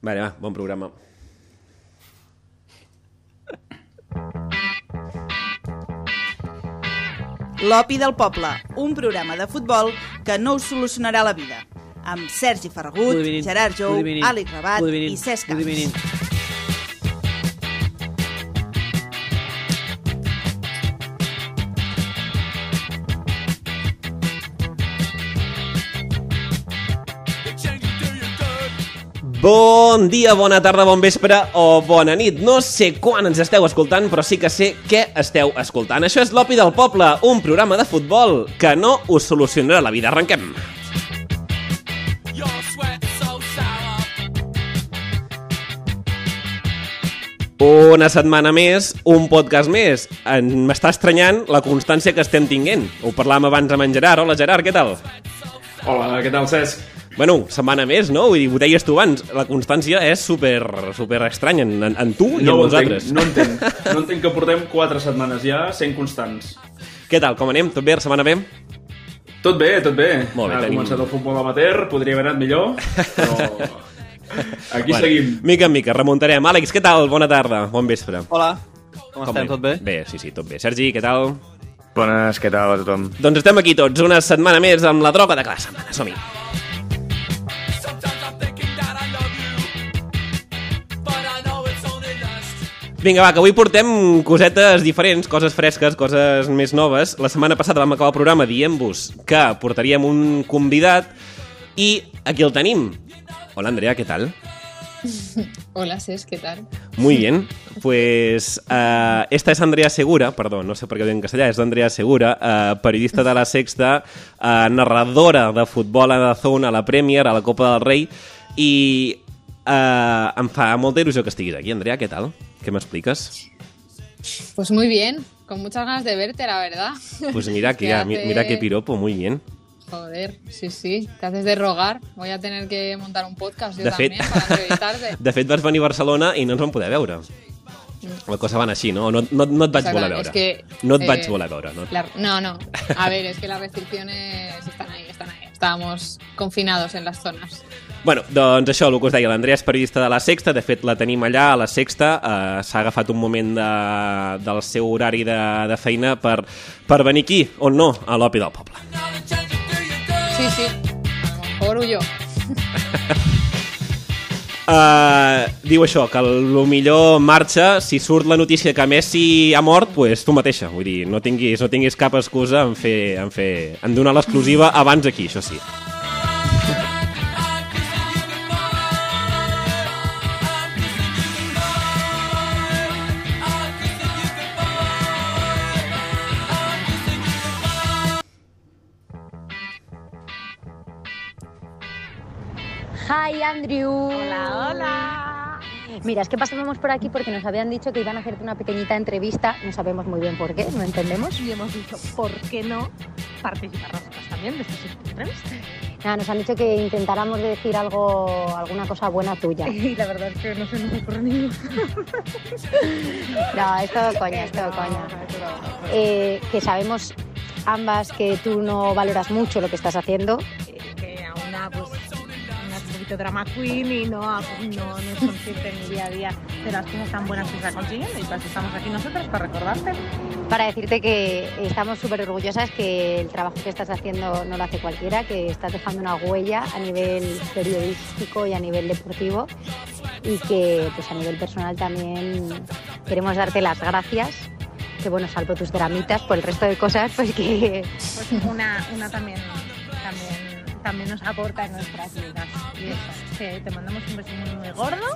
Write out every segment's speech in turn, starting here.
Vale, va, bon programa. L'Opi del Poble, un programa de futbol que no us solucionarà la vida. Amb Sergi Ferragut. Gerard Jou. Àlex Rabat i Cesc Camps. Bon dia, bona tarda, bon vespre o bona nit. No sé quan ens esteu escoltant, però sí que sé què esteu escoltant. Això és l'Opi del Poble, un programa de futbol que no us solucionarà la vida. Arrenquem. Una setmana més, un podcast més. M'està estranyant la constància que estem tinguent. Ho parlàvem abans amb en Gerard. Hola, Gerard, què tal? Hola, què tal, Cesc? Bueno, setmana més, no? Vull dir, ho deies tu abans. La constància és super, super estranya en, en, en tu i en ho nosaltres. entenc, no entenc. No entenc que portem 4 setmanes ja sent constants. Què tal, com anem? Tot bé? La setmana bé? Tot bé, tot bé. Molt bé, ha tenim- començat el futbol amateur, podria haver anat millor, però aquí Bueno, seguim. Mica en mica, remuntarem. Àlex, què tal? Bona tarda, bon vespre. Hola, com, estem? Tot bé? Bé, sí, sí, tot bé. Sergi, què tal? Bones, què tal a tothom? Doncs estem aquí tots, una setmana més amb la droga de cada setmana. Som-hi. Vinga, va, que avui portem cosetes diferents, coses fresques, coses més noves. La setmana passada vam acabar el programa dient-vos que portaríem un convidat i aquí el tenim. Hola, Andrea, què tal? Hola, Cés, ¿qué tal? Muy bien, pues eh, esta es Andrea Segura, perdó, no sé per què ho dic en castellà, és Andrea Segura, eh, periodista de la Sexta, eh, narradora de futbol a la zona, a la Premier, a la Copa del Rei, i eh, em fa molta il·lusió que estiguis aquí. Andrea, què tal? Què m'expliques? Pues muy bien, con muchas ganas de verte, la verdad. Pues mira, que, hace- mira qué piropo, muy bien. Joder, sí, sí, te haces de rogar. Voy a tener que montar un podcast yo De fet, también para entrevistarte. de fet vas venir a Barcelona i no ens vam poder veure. La cosa va anar així, no? No, no, no et vaig O sea, voler veure. es que, no et eh, vaig voler veure. No. La- no, no. A ver, es que las restricciones están ahí, están ahí. Estábamos confinados en las zonas. Bueno, doncs això, el que us deia, l'Andrea és periodista de la Sexta, de fet la tenim allà a la Sexta, eh, s'ha agafat un moment de, del seu horari de, de feina per, per venir aquí, on no, a l'Opi del Poble. Sí, sí. Mejor huyo. Uh, diu això, que el millor marxa, si surt la notícia que Messi ha mort, pues tu mateixa, vull dir, no tinguis, no tinguis cap excusa en fer, en fer, en donar l'exclusiva abans aquí, això sí. Hi, Andrew. Hola, hola. Mira, es que pasábamos por aquí porque nos habían dicho que iban a hacerte una pequeñita entrevista. No sabemos muy bien por qué, no entendemos. y hemos dicho, ¿por qué no participar nosotros también de esta entrevista? Nada, nos han dicho que intentáramos decir algo, alguna cosa buena tuya. Y la verdad es que no se nos ocurre ningún. No, es todo coña, es todo coña. Eh, que sabemos ambas que tú no valoras mucho lo que estás haciendo. Poquito drama queen y no, no, no es consciente en mi día a día de las cosas tan buenas que está consiguiendo. Y eso estamos aquí nosotros, para recordarte. Para decirte que estamos súper orgullosas que el trabajo que estás haciendo no lo hace cualquiera, que estás dejando una huella a nivel periodístico y a nivel deportivo y que pues a nivel personal también queremos darte las gracias. Que bueno, salvo tus dramitas, por el resto de cosas, pues que Pues una, una también, también, nos aporta en nuestras vidas. Y eso, que te mandamos un beso muy, gordo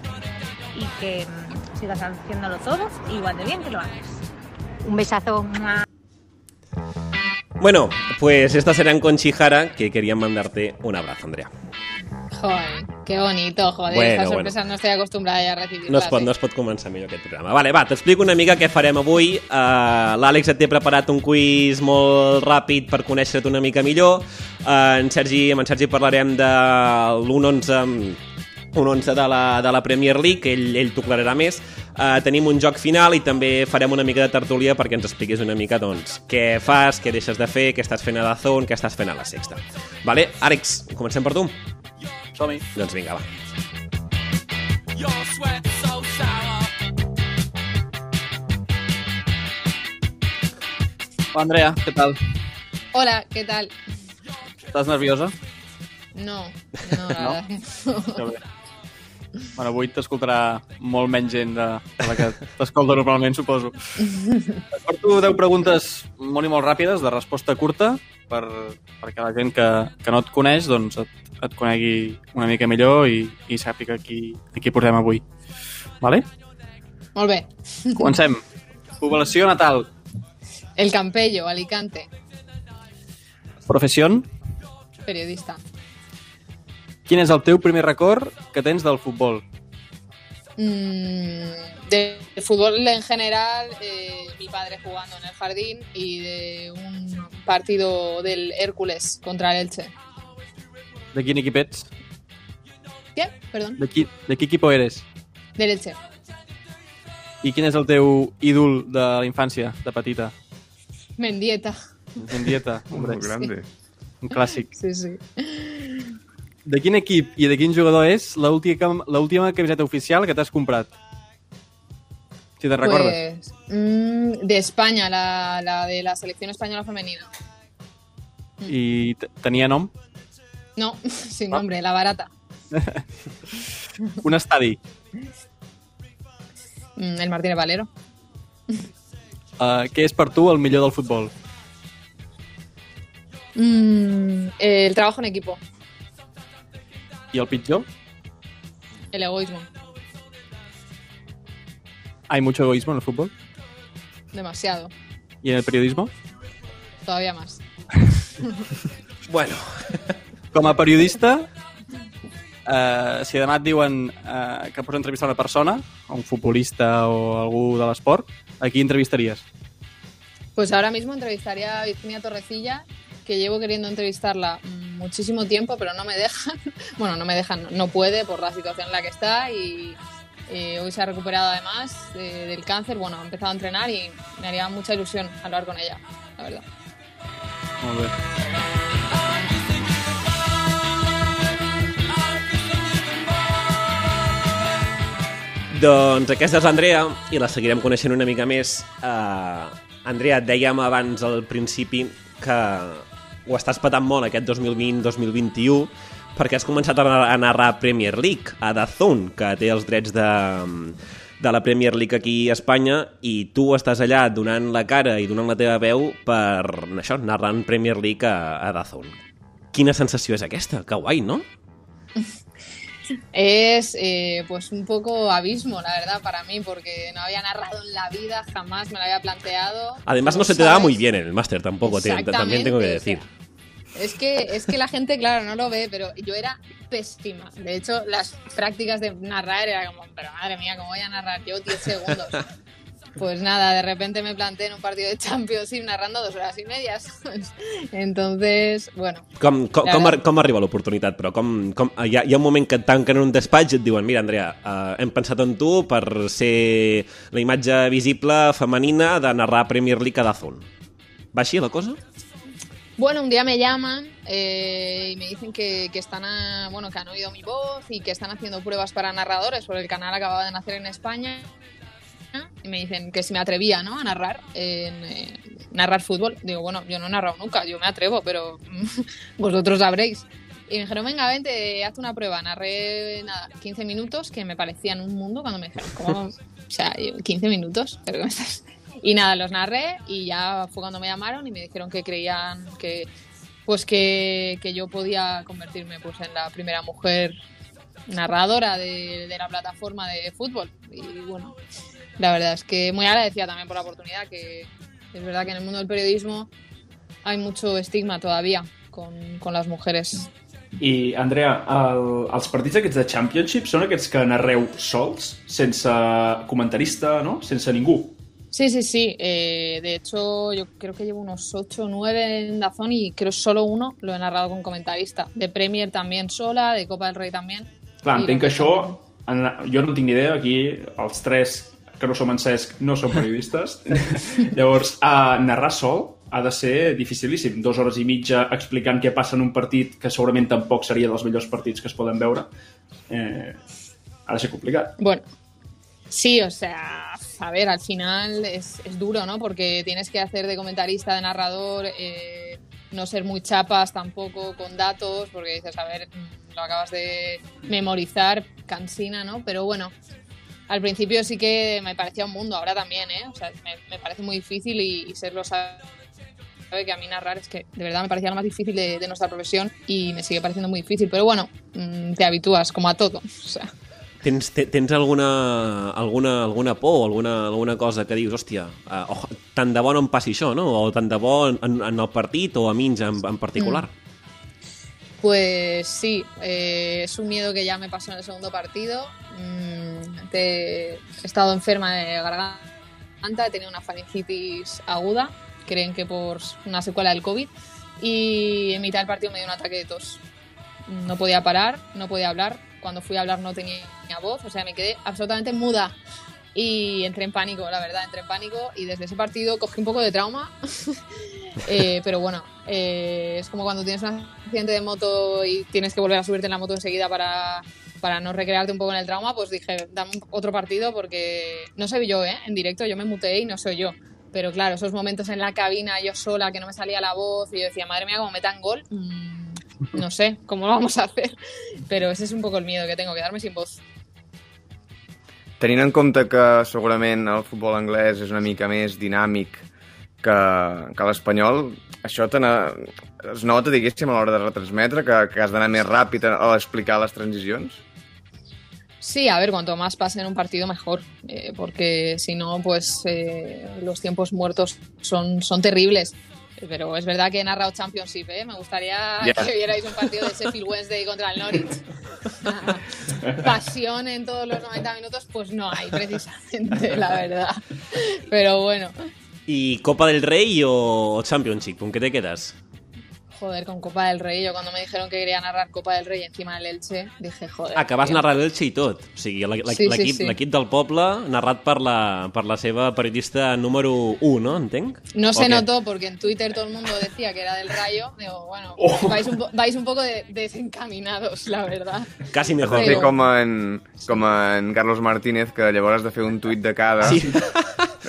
y que mm, sigas haciéndolo todo igual de bien que lo haces. un besazo. Bueno, pues esta será en Conchijara, que querían mandarte un abrazo, Andrea. Joder, qué bonito, joder. Bueno, Estas bueno. sorpresas no estoy acostumbrada a recibirlas. No es, pot, eh. no es pot començar millor aquest programa. Vale, va, t'explico una mica què farem avui. Uh, L'Àlex et té preparat un quiz molt ràpid per conèixer-te una mica millor. Uh, en Sergi, amb en Sergi parlarem de l'1-11 un 11 de la, de la Premier League, ell, ell t'ho aclararà més. Uh, tenim un joc final i també farem una mica de tertúlia perquè ens expliquis una mica doncs, què fas, què deixes de fer, què estàs fent a la zona, què estàs fent a la sexta. Vale? Àlex, comencem per tu? Som-hi. Doncs vinga, va. Your sweat so sour. Hola, Andrea, què tal? Hola, què tal? Estàs nerviosa? No, no, no? no. Que bé. Bueno, avui t'escoltarà molt menys gent de, de la que t'escolta normalment, suposo. Porto 10 preguntes molt i molt ràpides, de resposta curta, per, perquè la gent que, que no et coneix doncs et, et conegui una mica millor i, i sàpiga qui, a qui portem avui. Vale? Molt bé. Comencem. Població natal. El Campello, Alicante, Professió. periodista. Quin és el teu primer record que tens del futbol? Mm, de fútbol en general, eh, mi padre jugando en el jardín y de un partido del Hércules contra el Elche. De quin equip ets? ¿Qué? Perdón. De, qui, de quin equip eres? Del Elche. I quin és el teu ídol de la infància, de petita? Mendieta. Mendieta, hombre, Molt grande. un clàssic. Sí, sí. De quin equip i de quin jugador és l'última camiseta oficial que t'has comprat? Si te'n recordes. Pues, mm, de España, la, la de la selección española femenina. I tenia nom? No, sin nombre, la barata. Un estadi. Mm, el Martínez Valero. Uh, què és per tu el millor del futbol? Mm, el trabajo en equipo, I el pitjor? el egoísmo, Hay mucho egoísmo en el fútbol. demasiado, ¿Y en el periodismo? todavía más. Bueno, Com a periodista, eh, si demà et diuen eh, que pots entrevistar una persona, un futbolista o algú de l'esport, a qui entrevistaries? Pues ahora mismo entrevistaría a Virginia Torrecilla, que llevo queriendo entrevistarla mm, muchísimo tiempo, pero no me dejan. Bueno, no me dejan, no- puede por la situación en la que está y hoy se ha recuperado además eh, del cáncer. Bueno, ha empezado a entrenar y me haría mucha ilusión hablar con ella, la verdad. Molt bé. Doncs aquesta és l'Andrea i la seguirem coneixent una mica més. Uh, Andrea, dèiem abans al principi que ho estàs patant molt aquest 2020-2021 perquè has començat a narrar Premier League a Dazón, que té els drets de, de la Premier League aquí a Espanya i tu estàs allà donant la cara i donant la teva veu per això, narrant Premier League a, a Dazón. Quina sensació és aquesta? Que guai, no? Es eh, pues un poco abismo, la verdad, para mí, porque no había narrado en la vida, jamás me lo había planteado. Además no se te daba muy bien en el máster tampoco, te- también tengo que decir. o sea, Es que, es que la gente, claro, no lo ve, pero yo era pésima. De hecho, las prácticas de narrar era como, pero madre mía, ¿cómo voy a narrar yo 10 segundos? Pues nada, de repente me planté en un partido de Champions y narrando dos horas y media. Entonces, bueno, Com, com, com, ar- com arriba l'oportunitat, però? Com, com, hi, ha, hi ha un moment que et tanquen en un despatx i et diuen mira, Andrea, uh, hem pensat en tu per ser la imatge visible femenina de narrar Premier League a Dazón. Va així la cosa? Bueno, un día me llaman eh, y me dicen que, que están a- bueno, que han oído mi voz y que están haciendo pruebas para narradores, porque el canal acababa de nacer en España. Y me dicen que si me atrevía ¿no? a narrar, eh, narrar fútbol. Digo, bueno, yo no he narrado nunca, yo me atrevo, pero vosotros sabréis. Y me dijeron, venga, vente, haz una prueba. Narré, nada, 15 minutos, que me parecían un mundo cuando me dijeron, ¿cómo? O sea, yo, 15 minutos, ¿pero qué me estás...? Y nada, los narré y ya fue cuando me llamaron y me dijeron que creían que pues que, que yo podía convertirme pues en la primera mujer narradora de, de la plataforma de fútbol. Y bueno, la verdad es que muy agradecida también por la oportunidad, que es verdad que en el mundo del periodismo hay mucho estigma todavía con, con las mujeres. I, Andrea, el, els partits aquests de Championship són aquests que narreu sols, sense comentarista, no? Sense ningú. Sí, sí, sí. eh, de hecho, yo creo que llevo unos 8 o 9 en Dazón y creo solo uno lo he narrado con comentarista. De Premier también sola, de Copa del Rey también. Clar, entenc que això... En, jo no tinc ni idea, aquí els tres que no som en Cesc no som periodistes. Llavors, a narrar sol ha de ser dificilíssim. Dues hores i mitja explicant què passa en un partit que segurament tampoc seria dels millors partits que es poden veure. Eh, ha de ser complicat. Bueno, sí, o sea, a ver, al final es, es duro, ¿no? Porque tienes que hacer de comentarista, de narrador, eh, no ser muy chapas tampoco con datos, porque dices, a ver, mm, lo acabas de memorizar, cansina, ¿no? Pero bueno, al principio sí que me parecía un mundo, ahora también, ¿eh? O sea, me, me parece muy difícil y, y serlo sabe sabe que a mí narrar es que de verdad me parecía lo más difícil de, de nuestra profesión y me sigue pareciendo muy difícil, pero bueno, mm, te habitúas como a todo. O sea, Tens, te- tens alguna, alguna, alguna por o alguna, alguna cosa que dius, hòstia, uh, oh, tant de bo no em passi això, no? O tant de bo en, en el partit o a mi en, en particular. Pues sí, eh, es un miedo que ya me pasó en el segundo partido. Mm, he estado enferma de garganta, he tenido una faringitis aguda, creen que por una secuela del COVID, y en mitad del partido me dio un ataque de tos. No podía parar, no podía hablar. Cuando fui a hablar no tenía voz, o sea, me quedé absolutamente muda. Y entré en pánico, la verdad, entré en pánico y desde ese partido cogí un poco de trauma Eh, pero bueno, eh, es como cuando tienes un accidente de moto y tienes que volver a subirte en la moto enseguida para, para no recrearte un poco en el trauma, pues dije, dame otro partido porque no soy yo, ¿eh? En directo yo me muteé y no soy yo. Pero claro, esos momentos en la cabina, yo sola, que no me salía la voz y yo decía, madre mía, como metan gol, mm, no sé cómo lo vamos a hacer. Pero ese es un poco el miedo que tengo, quedarme sin voz. Tenint en compte que segurament el futbol anglès és una mica més dinàmic que, que l'espanyol, això te es nota, diguéssim, a l'hora de retransmetre, que, que has d'anar més ràpid a explicar les transicions? Sí, a ver, cuanto más pase en un partido mejor, eh, porque si no, pues eh, los tiempos muertos son, son terribles. Pero es verdad que he narrado Championship, ¿eh? Me gustaría que vierais un partido de Sheffield Wednesday contra el Norwich. Pasión en todos los 90 minutos, pues no hay, precisamente, la verdad. Pero bueno, I Copa del Rei o Championship, con què te quedes? Joder, con Copa del Rey, yo cuando me dijeron que quería narrar Copa del Rey encima del Elche, dije, joder. Ah, que vas tío. narrar l'Elche i tot. O sigui, l'e- l'e- Sí, sí, l'equip sí. l'equip del poble narrat per la, per la seva periodista número 1, no? Entenc? No se Ok. notó porque en Twitter todo el mundo decía que era del Rayo. Digo, bueno, Oh. vais, un po- vais un poco de- desencaminados, la verdad. Has mejor. fer com en, com en Carlos Martínez, que llavors has de fer un tuit de cada... Sí.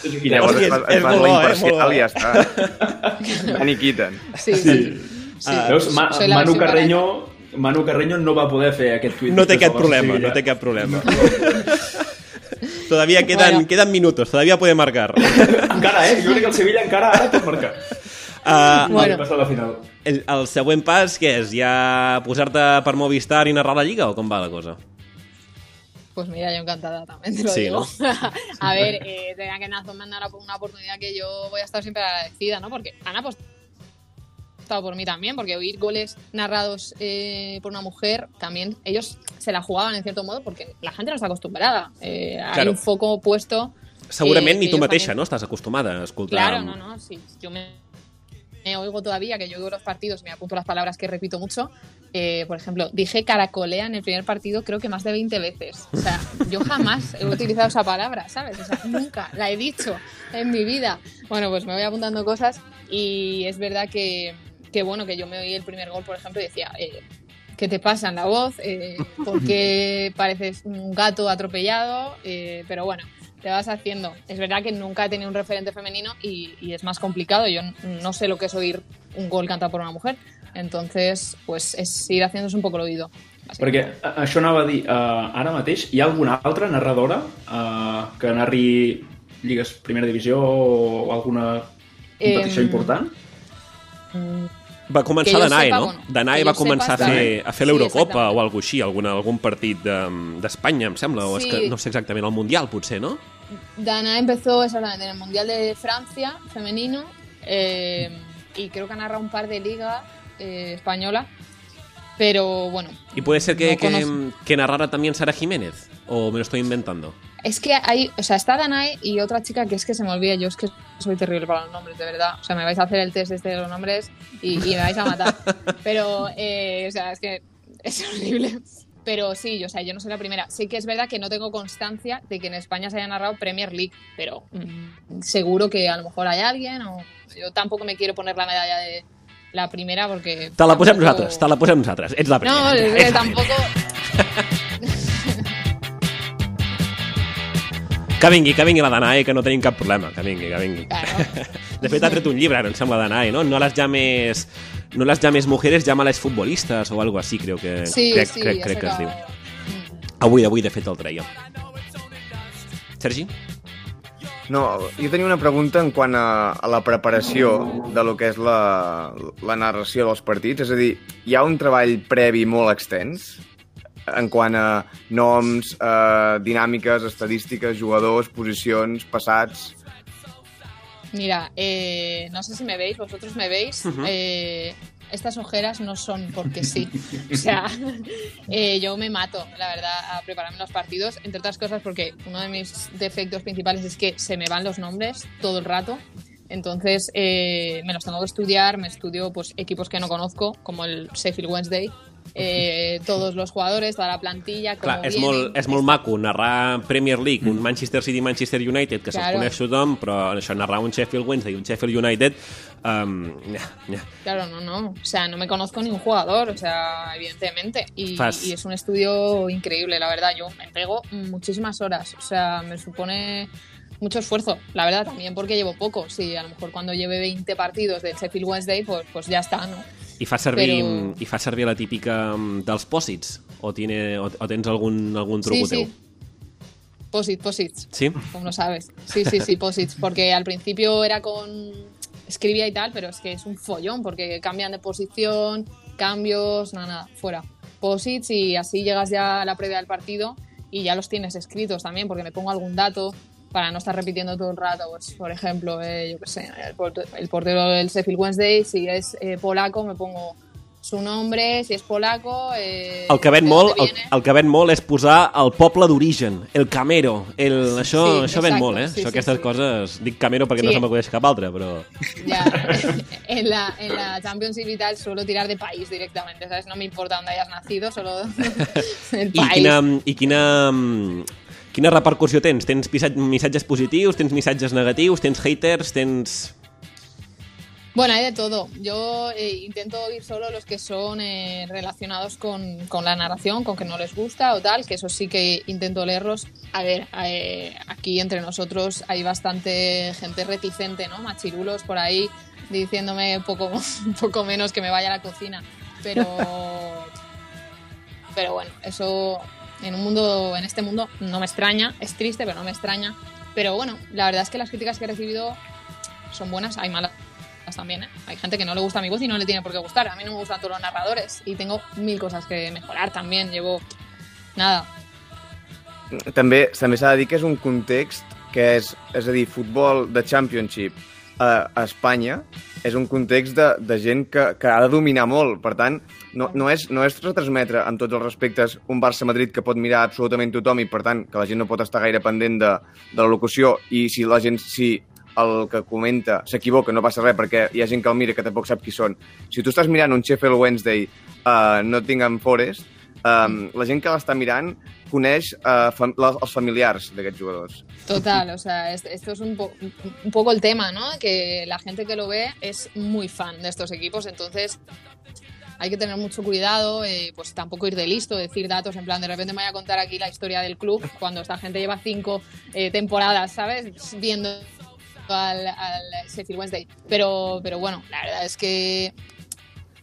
I llavors Hòstia, es, fa, es fa molt la eh? imparcial i ja està. Aniquiten. Sí, sí. sí. Ah, Veus, Ma Manu Carreño, Manu Carreño no va poder fer aquest tuit. No té aquest problema, no té cap problema. todavía quedan, Bueno. quedan minutos, todavía puede marcar. Encara, eh? Jo crec que el Sevilla encara ara pot marcar. Uh, Bueno. A la final. el, el següent pas, què és? Ja posar-te per Movistar i narrar la Lliga o com va la cosa? Pues mira, yo encantada también te lo Sí, digo. a ver, eh, tenía que Nazo me dar una oportunidad que yo voy a estar siempre agradecida, ¿no? Porque han apostado por mí también, porque oír goles narrados eh, por una mujer, también ellos se la jugaban en cierto modo, porque la gente no está acostumbrada. Eh, Hay Claro. un foco puesto Segurament Eh, ni ellos mateixa, también- no? Estàs acostumada a. Claro, no, no, sí. Yo me, me oigo todavía que yo oigo los partidos me apunto las palabras que repito mucho. Eh, por ejemplo, dije caracolea en el primer partido creo que más de 20 veces. O sea, yo jamás he utilizado esa palabra, ¿sabes? O sea, nunca la he dicho en mi vida. Bueno, pues me voy apuntando cosas y es verdad que, que bueno, que yo me oí el primer gol, por ejemplo, y decía... Eh, ¿Qué te pasa en la voz? Eh, ¿Por qué pareces un gato atropellado? Eh, pero bueno, te vas haciendo. Es verdad que nunca he tenido un referente femenino y, y es más complicado. Yo no sé lo que es oír un gol cantado por una mujer. Entonces, pues es ir haciéndose un poco el oído. Perquè a- això anava a dir, uh, ara mateix hi ha alguna altra narradora uh, que narri Lligues Primera Divisió o alguna competició Em, important? Va començar Danae, no? Danae va començar sepa, a fer, a fer Sí, l'Eurocopa exactament. o alguna així, alguna, algun partit de- d'Espanya, em sembla, o és Sí. que no sé exactament, el Mundial potser, no? Dana empezó exactamente en el Mundial de Francia femenino eh, y creo que ha narrado un par de ligas eh, española. Pero bueno, Y puede ser que, No que, que narrara también Sara Jiménez, o me lo estoy inventando. Es que hay, o sea, está Danae y otra chica que es que se me olvida, yo es que soy terrible para los nombres, de verdad. O sea, me vais a hacer el test este de los nombres y, y me vais a matar. Pero, eh, o sea, es que es horrible. Pero sí, o sea, yo no soy la primera. Sí que es verdad que no tengo constancia de que en España se haya narrado Premier League, pero mm, seguro que a lo mejor hay alguien o yo tampoco me quiero poner la medalla de la primera porque... Te la posem tampoco- nosaltres, te la posem nosaltres. Ets la primera. No, que tampoco... Que vingui, que vingui la Danae, que no tenim cap problema. Que vingui, que vingui. Claro. De fet, ha tret un llibre, ara, em sembla, Danae, no? No las llames... No las llames mujeres, llámales futbolistas o algo así, creo que, Sí, crec, sí, crec, crec que es diu. Avui, avui, de fet, el treia. Sergi? No, jo tenia una pregunta en quant a, a la preparació de lo que és la, la narració dels partits. És a dir, hi ha un treball previ molt extens en quant a noms, eh, dinàmiques, estadístiques, jugadors, posicions, passats... Mira, eh, no sé si me veis, vosotros me veis. Ujú. eh, estas ojeras no son porque sí. O sea, eh, yo me mato, la verdad, a prepararme los partidos, entre otras cosas porque uno de mis defectos principales es que se me van los nombres todo el rato. Entonces eh, me los tengo que estudiar, me estudio pues, equipos que no conozco, como el Sheffield Wednesday, eh, todos los jugadores, toda la plantilla, Clar, és vienen. molt, és molt maco narrar Premier League, un Manchester City-Manchester United, que se'ls Claro. coneix tothom, però això, narrar un Sheffield Wednesday i un Sheffield United... Um, ja, ja. Claro, no, no. O sea, no me conozco ni un jugador, o sea, evidentemente. Y, Fas- y es un estudio increíble, la verdad. Yo me pego muchísimas horas, o sea, me supone mucho esfuerzo, la verdad, también porque llevo poco. Sí, a lo mejor cuando lleve 20 partidos del Sheffield Wednesday, pues, pues ya está, ¿no? I fa servir, Però- i fa servir la típica mm, dels pòsits? O, tiene, o, o tens algun, algun truco Sí, teu? sí. Posit, posits. Sí? como lo sabes. Sí, sí, sí, posits, porque al principio era con escribía y tal, pero es que es un follón porque cambian de posición, cambios, nada, nada, fuera. Posits y así llegas ya a la previa del partido y ya los tienes escritos también porque me pongo algún dato para no estar repitiendo todo el rato, pues por ejemplo, eh, yo qué sé, el, porte- el portero del Sheffield Wednesday, si es eh, polaco me pongo su nombre, si es polaco... Eh, El que ven molt, el, el que ven molt és posar el poble d'origen, el camero, el, això, Sí, això ven exacto, molt, eh? sí, això, sí, aquestes sí. coses... Dic camero perquè Sí. no se m'acudeix cap altre, però... Ya, en la, en la Championship y tal suelo tirar de país directamente, ¿sabes? No me importa dónde hayas nacido, solo el I país. quina, i quina, quina repercussió tens? Tens missatges, positius, tens missatges negatius, tens haters, tens... Bueno, hay de todo. Yo eh, intento oír solo los que son eh, relacionados con, con la narración, con que no les gusta o tal, que eso sí que intento leerlos. A ver, eh, aquí entre nosotros hay bastante gente reticente, ¿no? Machirulos por ahí diciéndome poco, un poco menos que me vaya a la cocina. Pero, pero bueno, eso en un mundo, en este mundo no me extraña, es triste, pero no me extraña. Pero bueno, la verdad es que las críticas que he recibido son buenas, hay malas también, ¿eh? Hay gente que no le gusta mi voz y no le tiene por qué gustar. A mí no me gustan todos los narradores y tengo mil cosas que mejorar también. Llevo nada. També també s'ha de dir que és un context que és, és a dir, futbol de Championship a, a Espanya és un context de, de gent que, que ha de dominar molt. Per tant, no, no, és, no és retransmetre amb tots els respectes un Barça-Madrid que pot mirar absolutament tothom i, per tant, que la gent no pot estar gaire pendent de, de la locució i si la gent, si el que comenta s'equivoca, no passa res perquè hi ha gent que el mira que tampoc sap qui són. Si tu estàs mirant un Sheffield Wednesday a uh, Nottingham Forest, um, la gent que l'està mirant coneix uh, fam la, els familiars d'aquests jugadors. Total, o sea, es- esto es un, po- un poco el tema, ¿no? Que la gente que lo ve es muy fan de estos equipos, entonces hay que tener mucho cuidado, eh, pues tampoco ir de listo, decir datos en plan, de repente me voy a contar aquí la historia del club cuando esta gente lleva cinco eh, temporadas, ¿sabes? Viendo al, al Sheffield Wednesday. Pero, pero bueno, la verdad es que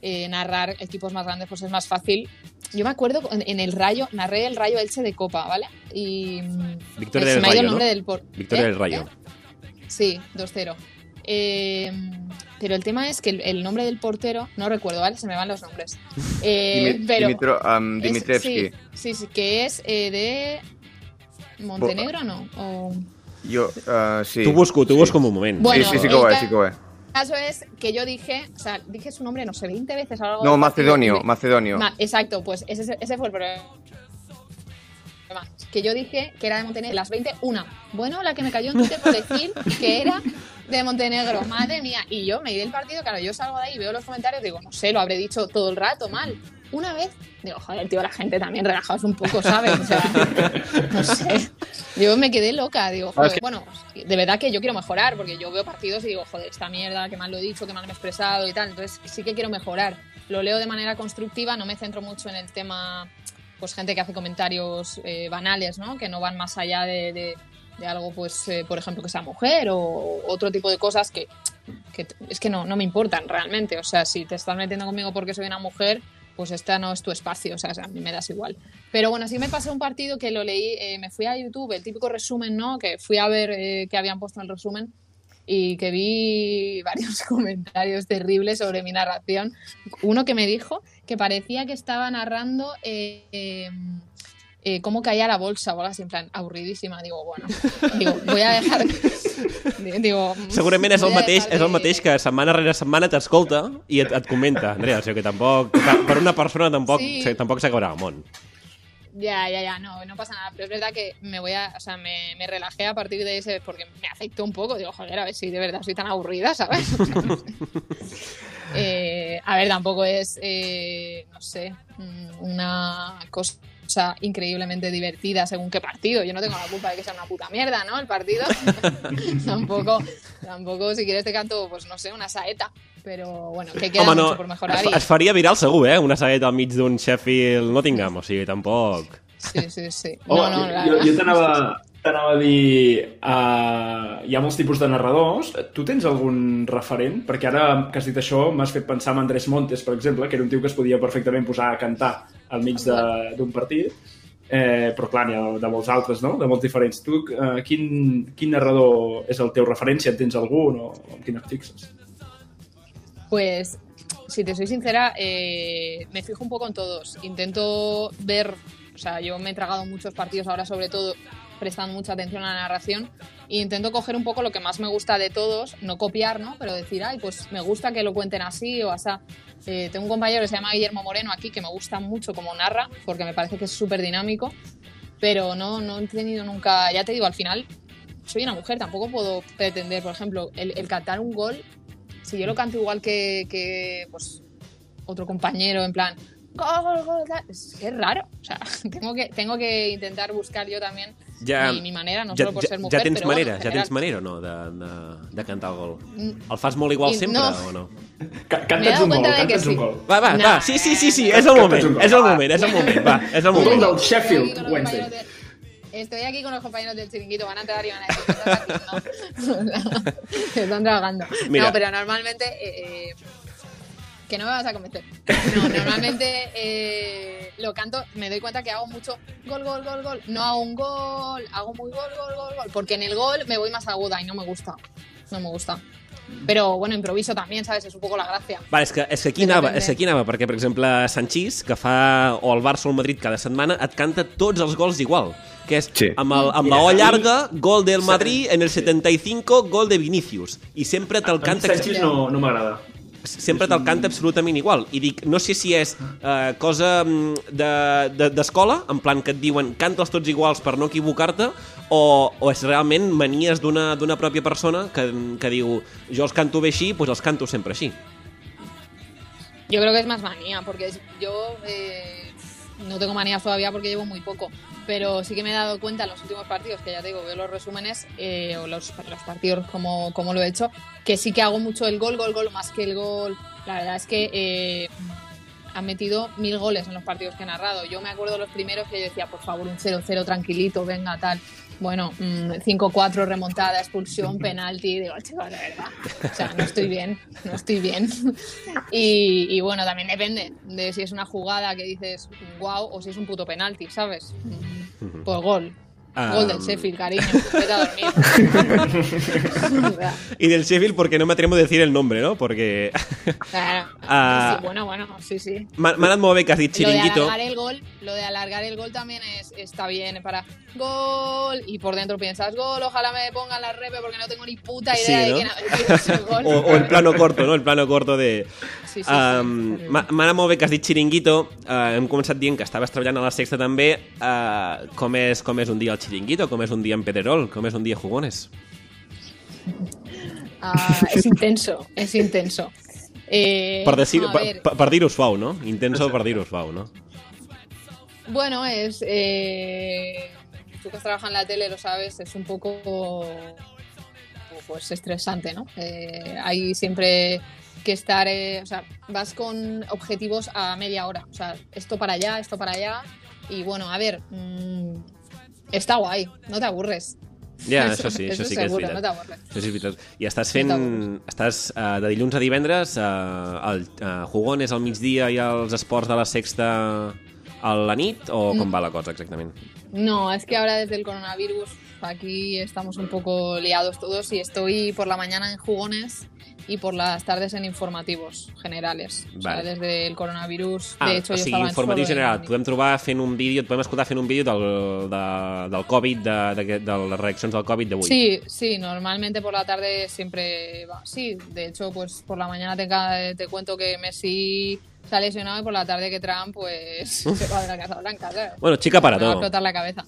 eh, narrar equipos más grandes pues es más fácil. Yo me acuerdo en, en el Rayo, narré el Rayo Elche de Copa, ¿vale? Y mm, Victoria se del me ha ido Rayo, el nombre ¿no? del por- Victoria ¿Eh? del Rayo. ¿Eh? Sí, 2-0. Eh, pero el tema es que el, el nombre del portero, no recuerdo, ¿vale? Se me van los nombres. Eh, Dimi- pero Dimitro, um, es- sí, sí, sí, que es eh, de Montenegro, ¿no? O- Jo, uh, sí. Tu busco, tu busco un moment. Bueno, sí, sí, sí és, sí caso es que yo dije, o sea, dije su nombre, no sé, 20 veces. a lo largo No, Macedonio, me- Macedonio. Ma- exacto, pues ese, ese fue el problema. Que yo dije que era de Montenegro, las 20, una. Bueno, la que me cayó en Twitter por decir que era de Montenegro, madre mía. Y yo me di el partido, claro, yo salgo de ahí, veo los comentarios, digo, no sé, lo habré dicho todo el rato mal. Una vez, digo, joder, tío, la gente también relajaos un poco, ¿sabes? O sea, no sé. Yo me quedé loca, digo, Ah, joder, bueno, de verdad que yo quiero mejorar, porque yo veo partidos y digo, joder, esta mierda, que mal lo he dicho, que mal me he expresado y tal. Entonces sí que quiero mejorar. Lo leo de manera constructiva, no me centro mucho en el tema, pues gente que hace comentarios eh, banales, ¿no? Que no van más allá de, de- de algo, pues, eh, por ejemplo, que sea mujer o otro tipo de cosas que, que es que no, no me importan realmente. O sea, si te estás metiendo conmigo porque soy una mujer, pues esta no es tu espacio, o sea, a mí me das igual. Pero bueno, sí me pasó un partido que lo leí, eh, me fui a YouTube, el típico resumen, ¿no? Que fui a ver eh, que habían puesto el resumen y que vi varios comentarios terribles sobre mi narración. Uno que me dijo que parecía que estaba narrando eh, eh, cómo caía la bolsa o algo así, en plan, aburridísima. Digo, bueno, digo, voy a dejar... digo, Segurament és el mateix, és el mateix que setmana rere setmana t'escolta i et, et comenta. Andrea, o sigui que tampoc... Per una persona tampoc Sí. sí. tampoc s'acabarà el món. Ya, ya, ya, no, no pasa nada. Pero es verdad que me voy a, o sea, me, me relajé a partir de ese porque me afectó un poco. Digo, joder, a ver si de verdad soy tan aburrida, ¿sabes? Eh, a ver, tampoco es, eh, no sé, mm, una cosa increíblemente divertida según qué partido. Yo no tengo la culpa de que sea una puta mierda, ¿no? El partido. tampoco, tampoco, si quieres te canto, pues no sé, una saeta. Pero bueno, que queda Home, mucho no, por mejorar. es, es faria viral segur, eh? Una sagueta al mig d'un Sheffield Nottingham, o sigui, tampoc... Sí, sí, sí. Oh, No, no, jo, la jo t'anava t'anava a dir uh, hi ha molts tipus de narradors tu tens algun referent? perquè ara que has dit això m'has fet pensar en Andrés Montes per exemple, que era un tio que es podia perfectament posar a cantar al mig d'un partit eh, però clar, n'hi ha de molts altres, no? de molts diferents tu, uh, quin, quin narrador és el teu referent, si en tens algun o en quin et fixes? Pues, si te soy sincera, eh, me fijo un poco en todos. Intento ver, o sea, yo me he tragado muchos partidos ahora, sobre todo prestando mucha atención a la narración, e intento coger un poco lo que más me gusta de todos, no copiar, ¿no? Pero decir, ay, pues me gusta que lo cuenten así o así. Eh, tengo un compañero que se llama Guillermo Moreno aquí, que me gusta mucho como narra, porque me parece que es súper dinámico, pero no, no he tenido nunca, ya te digo, al final soy una mujer, tampoco puedo pretender, por ejemplo, el, el cantar un gol si yo lo canto igual que, que, pues otro compañero en plan gol, gol, gol, es raro. O sea, tengo que, tengo que intentar buscar yo también Ja, mi, mi manera, no ja, solo por ja, ser mujer, ja tens pero manera, bueno, en ja tens manera o no, de, de, de cantar el gol? Mm. El fas molt igual I- sempre no. o no? Ca Me he canta'ns dado un gol, canta'ns sí. un gol. Va, va, No, va, sí, sí, sí, sí, és el moment, és el moment, és el moment, va, és el Un gol moment. del Sheffield Wednesday. Estoy aquí con los compañeros del chiringuito, van a entrar y van a decir, "¿Qué estás haciendo?". Están trabajando. Mira. No, pero normalmente... eh, eh, que no me vas a convencer. No, normalmente eh, lo canto, me doy cuenta que hago mucho gol, gol, gol, gol. No hago un gol, hago muy gol, gol, gol, gol. Porque en el gol me voy más aguda y no me gusta. No me gusta. Pero bueno, improviso también, ¿sabes? Es un poco la gracia. Va, és que, és que aquí anava, és que aquí anava, perquè, per exemple, Sanchís, que fa, o el Barça o el Madrid cada setmana, et canta tots els gols igual, que és Sí. amb, el, amb la O llarga, gol del Madrid, en el 75, gol de Vinicius, i sempre te'l A mi canta... Sánchez no, no m'agrada. Sempre te'l canta absolutament igual. I dic, no sé si és eh, cosa mm, de- de- d'escola, en plan que et diuen canta'ls tots iguals per no equivocar-te, o, o és realment manies d'una pròpia persona que, que diu jo els canto bé així, doncs els canto sempre així. Yo creo que es más manía, porque es- yo eh, no tengo manías todavía porque llevo muy poco. Pero sí que me he dado cuenta en los últimos partidos, que ya te digo, veo los resúmenes eh, o los, los partidos como, como lo he hecho, que sí que hago mucho el gol, gol, gol, más que el gol. La verdad es que eh, han metido mil goles en los partidos que he narrado. Yo me acuerdo los primeros que yo decía, por favor, un 0-0 tranquilito, venga, tal. Bueno, mm, 5-4, remontada, expulsión, penalti. Digo, chicos, de verdad. O sea, no estoy bien, no estoy bien. Y, y bueno, también depende de si es una jugada que dices wow o si es un puto penalti, ¿sabes? Mm, Pues gol. Ah, Gol del Sheffield, cariño. Vete a dormir. Y del Sheffield porque no me atrevo a decir el nombre, ¿no? Porque Claro. Ah. Sí, bueno, bueno, sí, sí. bé que has dit Lo de alargar el gol, lo de alargar el gol también es, está bien para gol y por dentro piensas gol, ojalá me pongan la repe porque no tengo ni puta Sí, idea ¿no? de ese gol. O, o el plano corto, no? El plano corto de... Sí, sí, sí, Um, sí. M'ha m'ha anat molt bé que has dit xiringuito. Uh, hem començat dient que estaves treballant a la Sexta també. Uh, com, és, com és un dia al xiringuito? Com és un dia en Pedrerol? Com és un dia a Jugones? Ah, es intenso, es intenso. Eh, Per, decir, a per, ver, per, per dir-ho suau, no? Intenso per dir-ho suau, no? Bueno, es. eh, tú que has trabajado en la tele lo sabes, es un poco. Pues estresante, ¿no? Eh, hay siempre que estar. eh, o sea, vas con objetivos a media hora. O sea, esto para allá, esto para allá. Y bueno, a ver. mm, está guay, no te aburres. Ja, això sí, això sí que és seguro, veritat. No t'avorres. Això sí, és veritat. I estàs fent... No Estàs uh, de dilluns a divendres, uh, el uh, jugones al migdia i els esports de la sexta a la nit, o com va la cosa exactament? No, es que ahora desde el coronavirus aquí estamos un poco liados todos y estoy por la mañana en jugones y por las tardes en informativos generales. O sea, Vale. desde el coronavirus, Ah, de hecho, o yo sigui, estaba en informatiu en- general. Et podem trobar fent un vídeo, et podem escoltar fent un vídeo del, de, del Covid, de, de, de les reaccions del Covid d'avui. Sí, sí, normalmente por la tarde siempre va. Sí, de hecho, pues por la mañana te, te cuento que Messi se ha lesionado y por la tarde que Trump pues se va de la Casa Blanca, ¿sabes? Bueno, chica para Me va a todo. explotar la cabeza.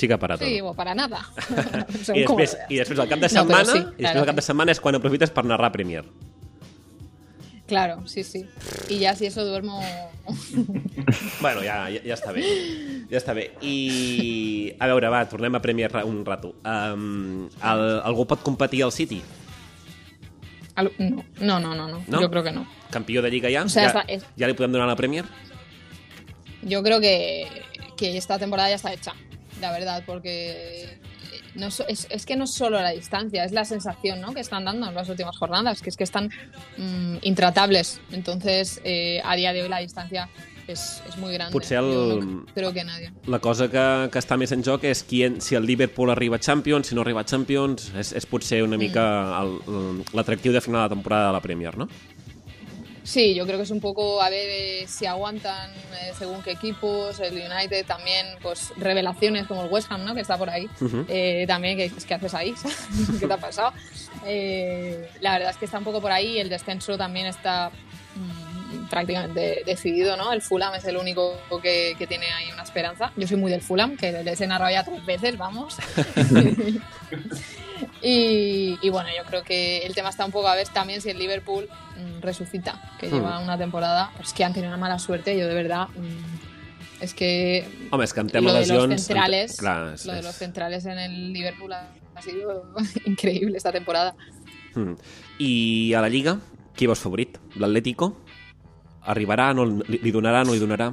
Chica para. Sí, para nada. I després, lo veas. I després el cap de No, setmana, sí, i després claro. el cap de setmana és quan aprofites per narrar Premier. Claro, sí, sí. Y ya si eso duermo... Bueno, ja, ja, ja està bé. Ja està bé. I, a veure, va, tornem a Premier un rato. Um, el, algú pot competir al City? Al- No, no, no, no, no. No? Yo creo que no. Campió de Lliga ja? O sea, ja, está- es- ja li podem donar la Premier? Yo creo que, que esta temporada ya está hecha, la verdad, porque no so- es, es que no es solo la distancia, es la sensación ¿no? que están dando en las últimas jornadas, que es que están mm, intratables. Entonces, eh, a día de hoy la distancia es, es muy grande. Potser el- no creo que nadie. La cosa que, que està més en joc és qui, si el Liverpool arriba a Champions, si no arriba a Champions, és, és potser una mica el- el- l'atractiu de final de temporada de la Premier, no? Sí, yo creo que es un poco a ver eh, si aguantan eh, según qué equipos, el United también, pues revelaciones como el West Ham, ¿no? Que está por ahí. Ujú. Eh, también, ¿qué, ¿qué haces ahí? ¿Qué te ha pasado? Eh, la verdad es que está un poco por ahí. El descenso también está mm, prácticamente decidido, ¿no? El Fulham es el único que, que tiene ahí una esperanza. Yo soy muy del Fulham, que les he narrado ya tres veces, vamos. y, y bueno, yo creo que el tema está un poco a ver también si el Liverpool mm, resucita, que Hmm. lleva una temporada, pues que han tenido una mala suerte. Yo de verdad, mm, es que Home, és que en tema lo de los centrales, Clar, és, lo de los centrales en el Liverpool ha, ha sido increíble esta temporada. Mm. I a la Lliga, qui veus favorit? L'Atlético? Arribarà? No, li, li donarà? No li donarà?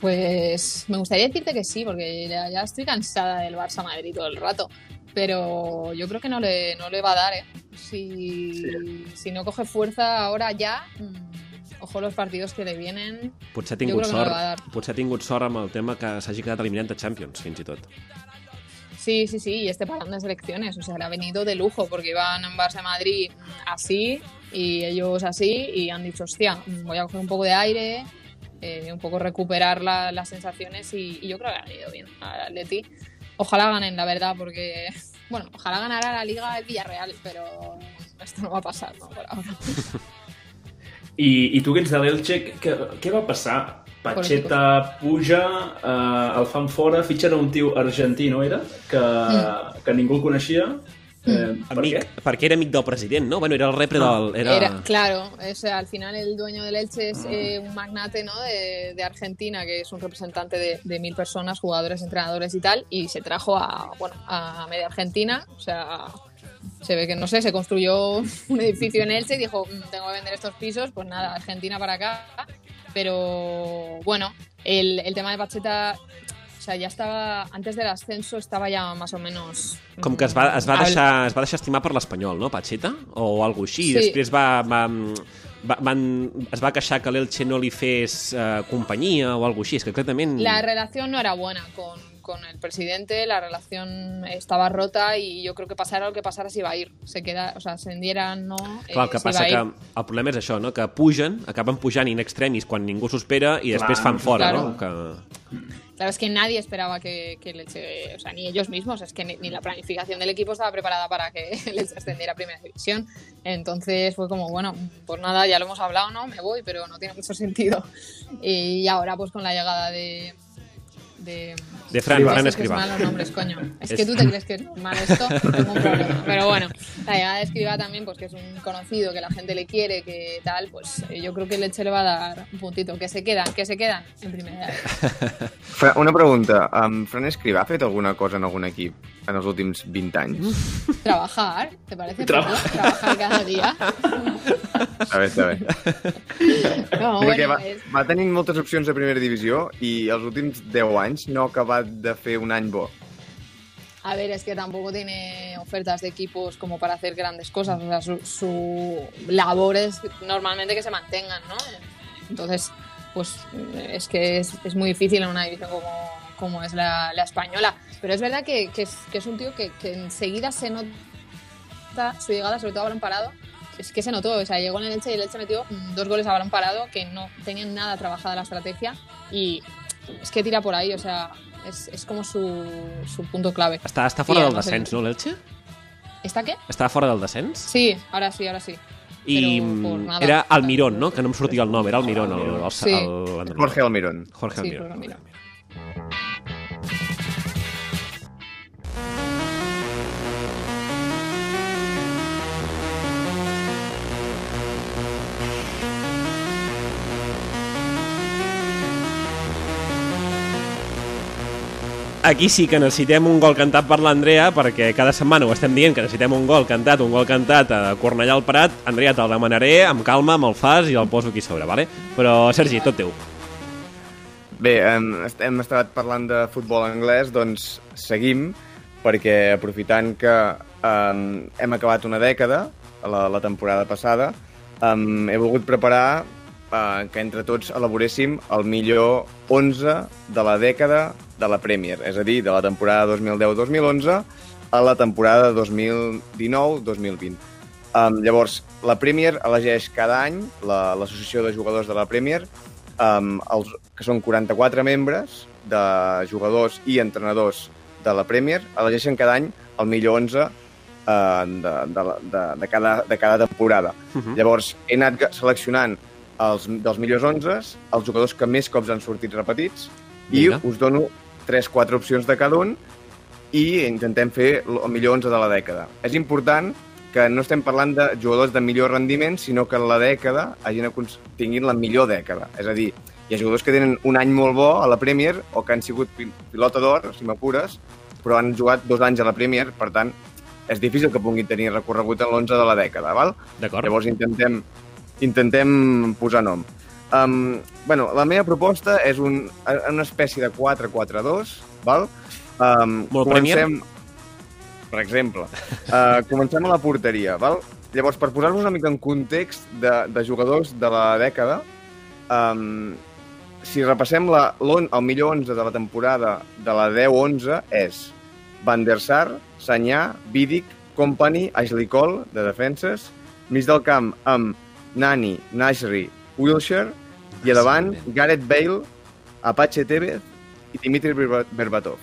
Pues me gustaría decirte que sí, porque ya, ya estoy cansada del Barça Madrid todo el rato. Pero yo creo que no le, no le va a dar, ¿eh? Si, si no coge fuerza ahora ya, mm, ojo los partidos que le vienen. Potser ha tingut no li sort, dar. potser ha tingut sort amb el tema que s'hagi quedat eliminant de Champions, fins i tot. Sí, sí, sí, y este parón de selecciones, o sea, le ha venido de lujo porque iban en Barça Madrid así y ellos así y han dicho, hostia, voy a coger un poco de aire, eh, un poco recuperar la- las sensaciones y, y yo creo que ha ido bien al Atleti. Ojalá ganen, la verdad, porque, bueno, ojalá ganara la Liga el Villarreal, pero esto no va a pasar, ¿no? Por ahora. I, i tu que ets de l'Elche, què, què va passar? Pacheta puja, eh, el fan fora, fitxen un tio argentí, no era? Que, que ningú el coneixia. Eh, per Amic, què? perquè era amic del president, no? Bueno, era el repre del... Era... Era, claro, o sea, al final el dueño del Elche es eh, un magnate ¿no? de, de Argentina, que es un representante de, de mil personas, jugadores, entrenadores y tal, y se trajo a, bueno, a media Argentina, o sea, se ve que, no sé, se construyó un edificio en Elche y dijo, "Mm, tengo que vender estos pisos, pues nada, Argentina para acá, pero bueno, el, el tema de Pacheta... O sea, ya estaba, antes del ascenso estaba ya más o menos... Com que es va, es, va deixar, es va deixar estimar per l'Espanyol, no, Pacheta? O alguna així. Sí. I després va, va, va, van, es va queixar que l'Elche no li fes eh, companyia o alguna així. És que exactament... La relación no era buena con, con el presidente, la relación estaba rota y yo creo que pasara lo que pasara se iba a ir. Se queda, o sea, se endiera no. Clar, el eh, que passa que el problema és això, no? que pugen, acaben pujant in extremis quan ningú s'ho espera i després Clar, fan fora, claro. no? Que... Claro, es que nadie esperaba que, que Leche, o sea, ni ellos mismos, es que ni, ni la planificación del equipo estaba preparada para que Leche ascendiera a primera división. Entonces fue como, bueno, pues nada, ya lo hemos hablado, ¿no? Me voy, pero no tiene mucho sentido. Y ahora, pues con la llegada de. De De Fran. Fran Es que es nombres, coño. Es, que tú te crees que es normal esto, tengo un problema. Pero bueno, la llegada de Escriba también, pues que es un conocido, que la gente le quiere, que tal, pues eh, yo creo que Leche le va a dar un puntito. Que se quedan, que se quedan en primera. Fra- Una pregunta. Um, Fran Escrivà ha fet alguna cosa en algun equip en els últims 20 anys? Trabajar, ¿te parece? Tra-? Trabajar cada día. Està bé, està bé. No, bueno, va, es- va tenint moltes opcions de primera divisió i els últims 10 anys anys no ha acabat de fer un any bo? A ver, es que tampoco tiene ofertas de equipos como para hacer grandes cosas. O sea, su, su labor es normalmente que se mantengan, ¿no? Entonces, pues es que es, es muy difícil en una división como, como es la, la española. Pero es verdad que, que es, que es un tío que, que enseguida se nota su llegada, sobre todo a balón parado. Es que se notó, o sea, llegó en el Elche y el Elche metió dos goles a balón parado que no tenían nada trabajada la estrategia y es que tira por ahí, o sea, es, es como su, su punto clave. Està, està fora I del el- descens, no, l'Elche? ¿Está qué? Està fora del descens? Sí, ahora sí, ahora sí. I nada. era Almirón, no? Que no em sortia el nom, era Almirón. El, el, el, Sí. el, Jorge Almirón. Jorge Sí, Almirón. Jorge Almirón. Aquí sí que necessitem un gol cantat per l'Andrea, perquè cada setmana ho estem dient, que necessitem un gol cantat, un gol cantat a Cornellà al Prat. Andrea, te'l demanaré amb calma, me'l fas i el poso aquí sobre, vale? Però, Sergi, tot teu. Bé, hem, est- hem estat parlant de futbol anglès, doncs seguim, perquè aprofitant que um, hem acabat una dècada, la, la temporada passada, um, he volgut preparar uh, que entre tots elaboréssim el millor 11 de la dècada de la Premier, és a dir, de la temporada 2010-2011 a la temporada 2019-2020. Um, llavors, la Premier elegeix cada any, la- l'Associació de Jugadors de la Premier, um, els, que són 44 membres de jugadors i entrenadors de la Premier, elegeixen cada any el millor 11 uh, de, de, la- de, de, cada, de cada temporada. Uh -huh. Llavors, he anat seleccionant els, dels millors 11 els jugadors que més cops han sortit repetits i Vinga. us dono 3-4 opcions de cada un i intentem fer el millor 11 de la dècada. És important que no estem parlant de jugadors de millor rendiment, sinó que la dècada hagin tinguin la millor dècada. És a dir, hi ha jugadors que tenen un any molt bo a la Premier o que han sigut pi- pilota d'or, si m'apures, però han jugat dos anys a la Premier, per tant, és difícil que puguin tenir recorregut en l'11 de la dècada, val? D'acord. Llavors intentem, intentem posar nom. Um, bueno, la meva proposta és un, una espècie de 4-4-2, val? Um, Molt Premier? Per exemple, uh, comencem a la porteria, val? Llavors, per posar-vos una mica en context de, de jugadors de la dècada, um, si repassem la, el millor 11 de la temporada de la 10-11 és Van der Sar, Sanyà, Vidic, Company, Ashley Cole, de defenses, mig del camp amb Nani, Nashri, Wilshire, i a davant Gareth Bale, Apache Tevez i Dimitri Berba- Berbatov.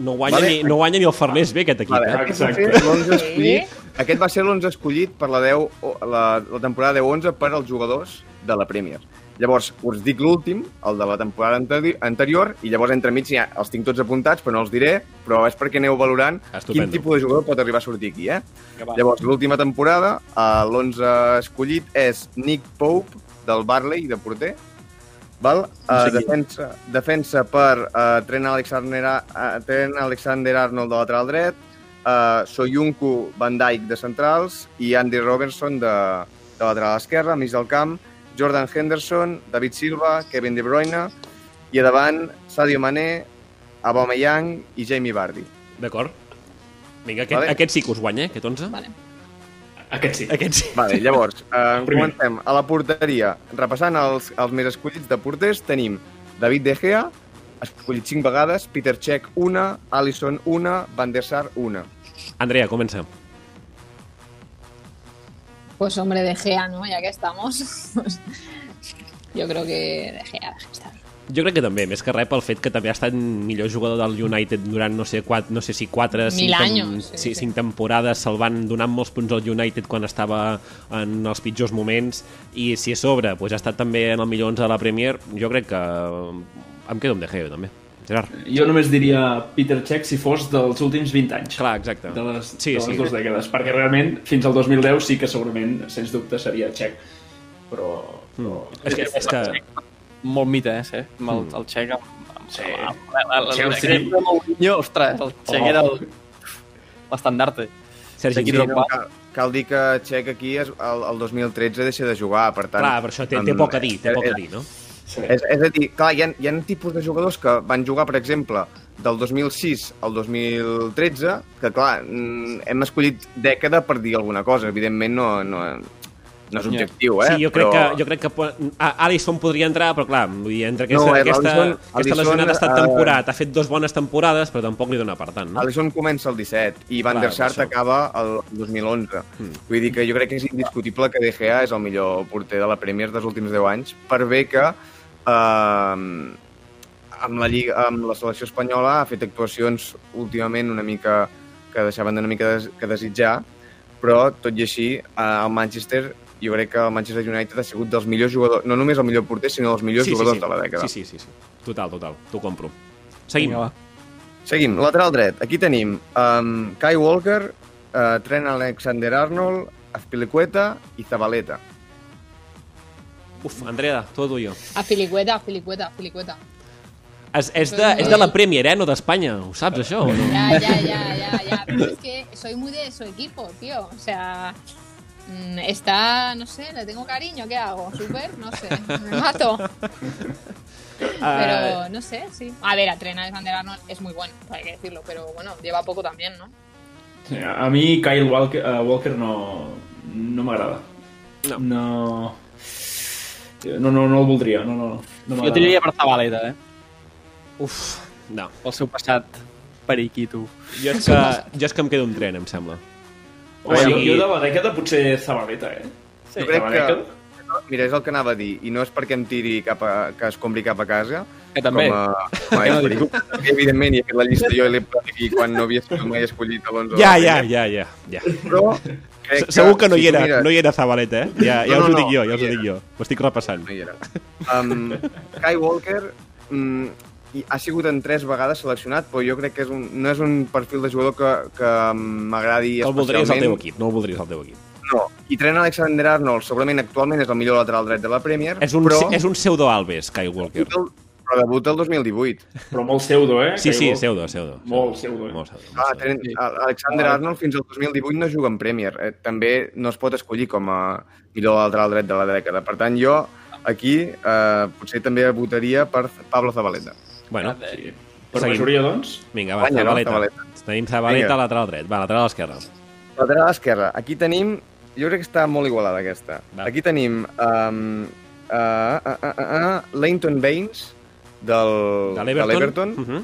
No guanya, Vale. ni, no guanya ni el Farners bé, aquest equip. Vale, eh? aquest, va ser l'11 escollit, aquest va ser l'11 escollit per la, 10, o- la, la temporada 10-11 per als jugadors de la Premier. Llavors, us dic l'últim, el de la temporada anteri anterior, i llavors entremig ja els tinc tots apuntats, però no els diré, però és perquè aneu valorant Estupendo. quin tipus de jugador pot arribar a sortir aquí, eh? Llavors, l'última temporada, eh, l'11 escollit és Nick Pope, del Barley, de porter. Val? No sé Uh, qui. defensa, defensa per uh, Trent, Alexander, uh, Trent Alexander Arnold de lateral dret, uh, Soyuncu Van Dijk de centrals i Andy Robertson de, de lateral esquerra, mig del camp, Jordan Henderson, David Silva, Kevin De Bruyne i a davant Sadio Mané, Aubameyang i Jamie Vardy. D'acord. Vinga, aquest, Vale. vale. aquest sí que us guanya, eh, aquest 11. Vale. Aquest sí. Aquest sí. Vale, llavors, eh, comencem. A la porteria, repassant els, els més escollits de porters, tenim David De Gea, escollit 5 vegades, Peter Cech una, Alisson una, Van der Sar una. Andrea, comença. Pues hombre, De Gea, ¿no? Ya que estamos. yo creo que De Gea, De Gea está bien. Jo crec que també, més que res pel fet que també ha estat millor jugador del United durant no sé, quatre, no sé si 4 Mil anys, sí, sí, sí. 5 temporades se'l van donant molts punts al United quan estava en els pitjors moments i si a sobre pues, ha estat també en el millor 11 de la Premier jo crec que eh, em quedo amb De Gea també Gerard. Jo només diria Peter Cech si fos dels últims 20 anys. Clar, exacte. De les, Sí, de les sí. dues dècades. Perquè realment, fins al 2010 sí que segurament, sens dubte, seria Cech. Però... però... És que, és que Molt mite, eh? Sí? Amb el, Mm. el xec amb, amb, Sí. amb, amb, amb, amb, amb Mourinho, ostres, el xec Oh. era l'estandarte. Sergi, Aquí sí, no cal, cal dir que Cech aquí és, el, el 2013 deixa de jugar, per tant... clar, per això té, té poc a dir, té era- poc a era- dir, no? Sí. És, és a dir, clar, hi ha, hi ha tipus de jugadors que van jugar, per exemple, del 2006 al 2013, que clar, mm, hem escollit dècada per dir alguna cosa. Evidentment no, no, no és objectiu, eh? Sí, jo crec, però... que, jo crec que po- a- Alisson podria entrar, però clar, vull dir, entre aquesta, No, eh, aquesta, l'Alisson- aquesta lesionada ha estat eh, temporat, ha fet dos bones temporades, però tampoc li dona per tant, no? Alisson comença el 17 i Van Clar, der Sar per això. acaba el 2011. Mm. Vull dir que jo crec que és indiscutible que De Gea és el millor porter de la Premier dels últims 10 anys, per bé que eh, amb, la Lliga, amb la selecció espanyola ha fet actuacions últimament una mica que deixaven una mica des, que desitjar, però tot i així eh, el Manchester jo crec que el Manchester United ha sigut dels millors jugadors, no només el millor porter, sinó dels millors sí, sí, jugadors sí. de la dècada. Sí, sí, sí, sí. Total, total. T'ho compro. Seguim. Vinga, va. Seguim, lateral dret. Aquí tenim um, Kai Walker, uh, Trent Alexander-Arnold, Azpilicueta i Zabaleta. Uf, Andrea, tot jo. A Filicueta, a Filicueta, a Filicueta. És, és, de, és de la Premier, eh? No d'Espanya. Ho saps, això, o no? Ya, ya, ya, ya, ya. Pero es que soy muy de su equipo, tío. O sea, está, no sé, le tengo cariño, ¿qué hago? ¿Super? No sé, me mato. Pero no sé, sí. A ver, a Trent Alexander-Arnold es muy bueno, hay que decirlo, pero bueno, lleva poco también, ¿no? A mi Kyle Walker, uh, Walker no, no m'agrada. No. no. No, no, no el voldria. No, no, no Jo tiraria per Zabaleta, eh? Uf, no. Pel seu passat periquito. Jo és, que, jo és que em quedo un tren, em sembla. O sigui, jo, de la dècada potser Zabaleta, eh? Jo crec que... dècada. Mira, és el que anava a dir, i no és perquè em tiri cap a, que es compri cap a casa, Que també. com a, com a perquè evidentment hi ha fet la llista jo i l'he posat aquí quan no havia sigut mai escollit a l'11 Ja, ja, ja, ja. ja. Però crec Se- Segur que no si hi era, mires- no hi era Zabaleta, eh? Ja, ja No, us ho no, dic jo, no ja us ho dic jo. Ho estic repassant. No hi era. Um, Kai Walker mm, i ha sigut en tres vegades seleccionat, però jo crec que és un, no és un perfil de jugador que, que m'agradi El voldries al especialment. teu equip, no el voldries al teu equip. No, i Trent Alexander-Arnold segurament actualment és el millor lateral dret de la Premier, És un, però, és un pseudo Alves, Kyle Walker. però debuta el 2018. Però molt pseudo, eh? Sí, sí, pseudo, pseudo. Molt pseudo, eh? Molt pseudo. Ah, molt pseudo. Trent, Alexander-Arnold fins al 2018 no juga en Premier. Eh, també no es pot escollir com a millor lateral dret de la dècada. Per tant, jo aquí eh, potser també votaria per Pablo Zabaleta. Bueno, Sí. Per Seguim. majoria, doncs? vinga, va, Guanya, no? Zabaleta. Zabaleta. Tenim Zabaleta, Vinga. lateral dret. Va, lateral esquerra. Lateral esquerra. Aquí tenim... Jo crec que està molt igualada, aquesta. Va. Aquí tenim um, uh, uh, uh, uh, uh, Leighton Baines, del, De l'Everton. l'Everton, Uh -huh.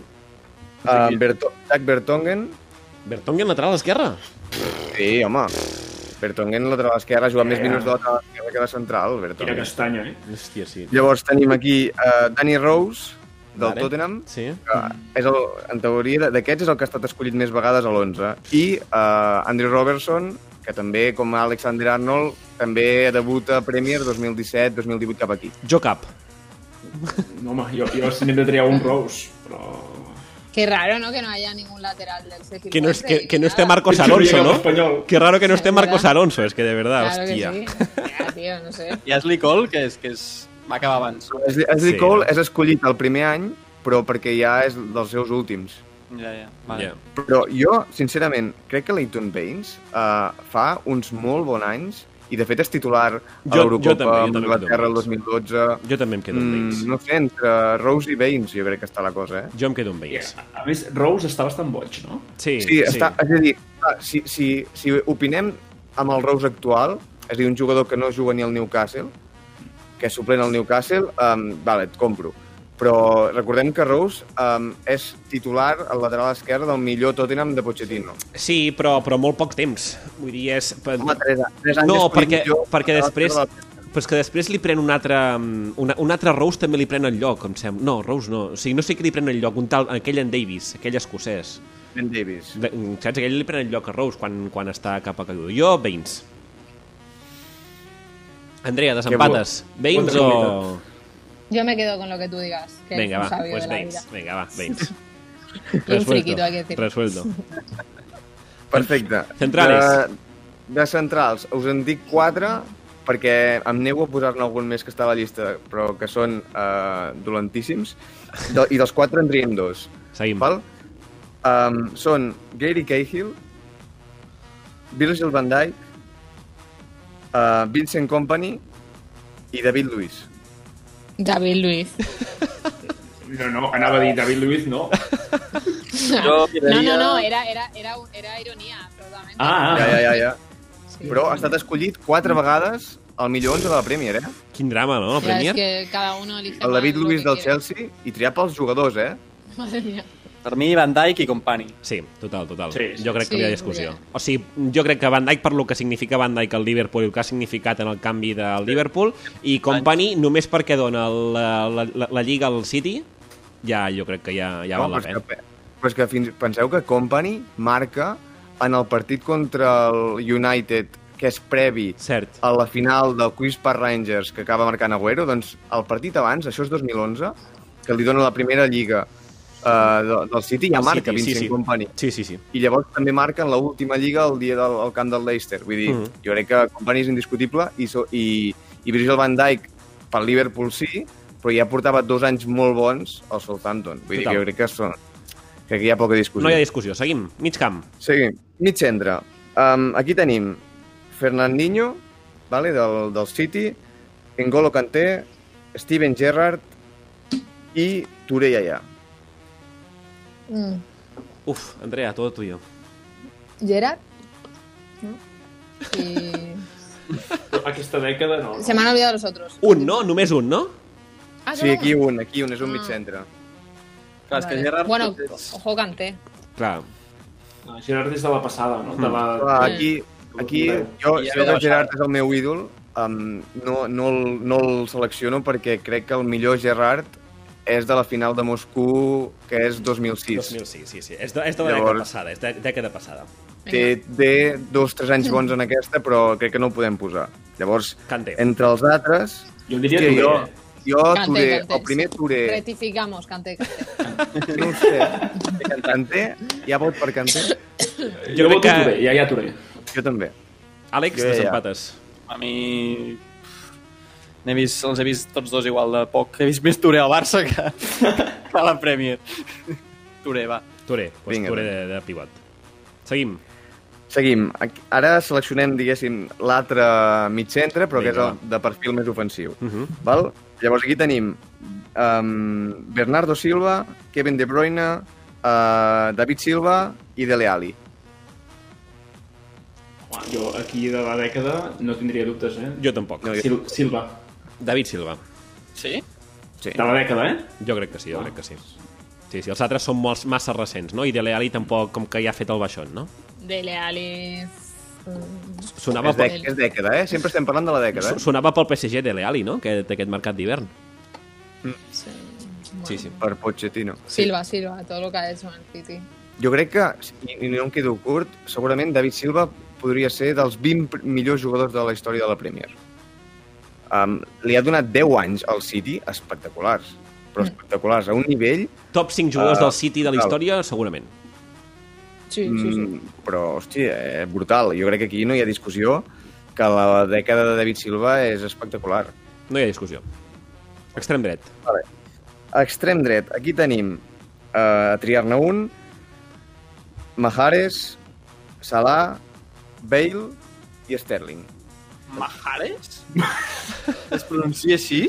uh, Berto Jack Bertongen, Bertongen, lateral esquerra? sí, home, Bertongen lateral esquerra, ha jugat més minuts de lateral esquerra que de central, Quina Bertongen. castanya, eh? Hòstia, sí. Llavors tenim aquí uh, Danny Rose, del Vale. Tottenham, Sí? que és el, en teoria d'aquests és el que ha estat escollit més vegades a l'11 i uh, Andrew Robertson que també com Alexander Arnold també debuta a Premier 2017-2018 cap aquí Jo cap. No, home, jo, jo si n'hem de triar un Rose, però... Qué raro, ¿no? Que no haya ningún lateral del Sheffield Que no, es, que, que no esté. Marcos Alonso, ¿no? Qué raro que no esté Es Marcos. Alonso, es que de verdad, Claro hòstia. que sí. Ya, tío, no sé. I Ashley Cole, que és, que és... va acabar abans. Ashley Sí, Cole no? és escollit el primer any però perquè ja és dels seus últims Ja, ja. Vale. Ja. però jo, sincerament, crec que Leighton Baines uh, fa uns molt bons anys i de fet és titular a Jo- jo l'Eurocopa amb Anglaterra el Leighton 2012 Jo també em quedo amb mm, ells. no sé, entre Rose i Baines jo crec que està la cosa, eh? Jo em quedo amb I, ells. a més, Rose està bastant boig, no? Sí, Sí, està, és a dir, clar, si, si, si opinem amb el Rose actual, és a dir, un jugador que no juga ni al Newcastle, que suplent al Newcastle, um, vale, et compro. Però recordem que Rose um, és titular al lateral esquerre del millor Tottenham de Pochettino. Sí, però, però molt poc temps. Vull dir, és... Home, tres, tres anys No, perquè, millor perquè després... de Però és que després li pren un altre... Una, un altre Rose també li pren el lloc, em sembla. No, Rose no. O sigui, no sé qui li pren el lloc. Un tal, aquell en Davis, aquell escocès. Ben Davis. De, saps? Aquell li pren el lloc a Rose quan, quan està cap a caiguda. Jo, Baines. Andrea, desempates. Baines Quanta o... Yo me quedo con lo que tú digas. Que Venga, es un va, sabio pues de la Baines. vida. Venga, va, Baines. Y un friquito, hay que decir. Resuelto. Perfecte. Centrales. De, de centrals, us en dic quatre perquè em nego a posar-ne algun més que està a la llista, però que són uh, dolentíssims. De, I dels quatre en triem dos. Seguim. Val? Um, són Gary Cahill, Virgil van Dijk, uh, Vincent Company i David Luiz. David Luiz. No, no, anava a dir David Luiz, no. Jo No, no, no, era, era, era, era ironia, absolutament. Ah, ah. Ja, ja, ja, ja. Sí. Però ha estat escollit quatre vegades al millor 11 de la Premier, eh? Quin drama, no, el Ya, Premier? es que cada uno elige El David Luiz del quiere. Chelsea i triat pels jugadors, eh? Madre mía. Per mi, Van Dijk i company. Sí, total, total. Sí, sí. jo crec que Sí, hi ha discussió. ja. O sigui, jo crec que Van Dijk, per lo que significa Van Dijk al Liverpool i el que ha significat en el canvi del Liverpool, i Company, només perquè dona la, la, la, la Lliga al City, ja jo crec que ja, ja val la pena. que, però és que fins, penseu que Company marca en el partit contra el United, que és previ Cert. a la final del Quiz per Rangers que acaba marcant Agüero, doncs el partit abans, això és 2011, que li dona la primera lliga uh, del, del City, ja El marca City, sí, Vincent sí. Company. Sí, sí, sí. I llavors també marca en l'última lliga el dia del el camp del Leicester. Vull dir, Mhm. jo crec que Company és indiscutible i, so, i, i Virgil van Dijk pel Liverpool sí, però ja portava dos anys molt bons al Southampton. Vull dir Total. que jo crec que, són, que hi ha poca discussió. No hi ha discussió. Seguim. Mig camp. Seguim. Mig centre. Um, aquí tenim Fernandinho, vale, del, del City, N'Golo Kanté, Steven Gerrard i Touré Yaya. Mm. Uf, Andrea, todo tuyo. Gerard. ¿no? Y... Aquesta dècada no. Se me han olvidado los otros. Un, no? Només un, no? Ah, Sí, aquí uno. un, aquí un, és un mig Ah. centre. Clar, és que Vale. Gerrard... Bueno, és- ojo Kanté. Clar. No, Gerard és de la passada, no? De la... Clar, aquí, aquí jo, I jo que. Gerard és el meu ídol, um, no, no, el, no el selecciono perquè crec que el millor Gerard és de la final de Moscou, que és 2006. 2006, sí, sí. És de, és de la dècada Llavors- passada, és de dècada passada. Té, té dos tres anys bons en aquesta, però crec que no el podem posar. Llavors, Kanté. entre els altres, Jo diria Touré, jo, jo Kanté, Touré, Kanté, el primer sí. Touré, Rectificamos, Kanté. Kanté. no ho sé, Kanté, hi ha vot per Kanté? Jo, crec voto que- Touré, ja hi ha Touré. Jo també. Àlex, Jo ja. desempates. A mi... N'he vist, els he vist tots dos igual de poc. He vist més Touré al Barça que, que a la Premier. Touré, va. Touré, doncs Vinga, Touré de, de pivot. Seguim. Seguim. Ara seleccionem, diguéssim, l'altre mig centre, però que és Vinga, el de perfil més ofensiu. Uh -huh. Val? Llavors aquí tenim um, Bernardo Silva, Kevin De Bruyne, uh, David Silva i Dele Alli. Home, jo aquí de la dècada no tindria dubtes, eh? Jo tampoc. No, jo- Sil Silva. David Silva. Sí? Sí. De la dècada, eh? Jo crec que sí, jo crec que sí. Sí, sí, els altres són molts, massa recents, no? I Dele Alli tampoc, com que ja ha fet el baixón, no? Dele Alli. Sonava, És, pel, és dècada, eh? Sempre estem parlant de la dècada, eh? sonava pel PSG Dele Alli, no? Que d'aquest mercat d'hivern. Sí. Sí, sí. Per Pochettino. Silva, Silva, todo lo que ha hecho en el City. Jo crec que, i no em quedo curt, segurament David Silva podria ser dels 20 pr- millors jugadors de la història de la Premier. Um, li ha donat 10 anys al City espectaculars, però espectaculars, a un nivell... Top 5 jugadors Ah, del City de la història, segurament. Sí, sí, sí. Mm, però, hòstia, eh, brutal. Jo crec que aquí no hi ha discussió que la dècada de David Silva és espectacular. No hi ha discussió. Extrem dret. Vale. Extrem dret, aquí tenim eh, a triar-ne un, Mahares, Salah, Bale i Sterling. Mahares? es pronuncia així?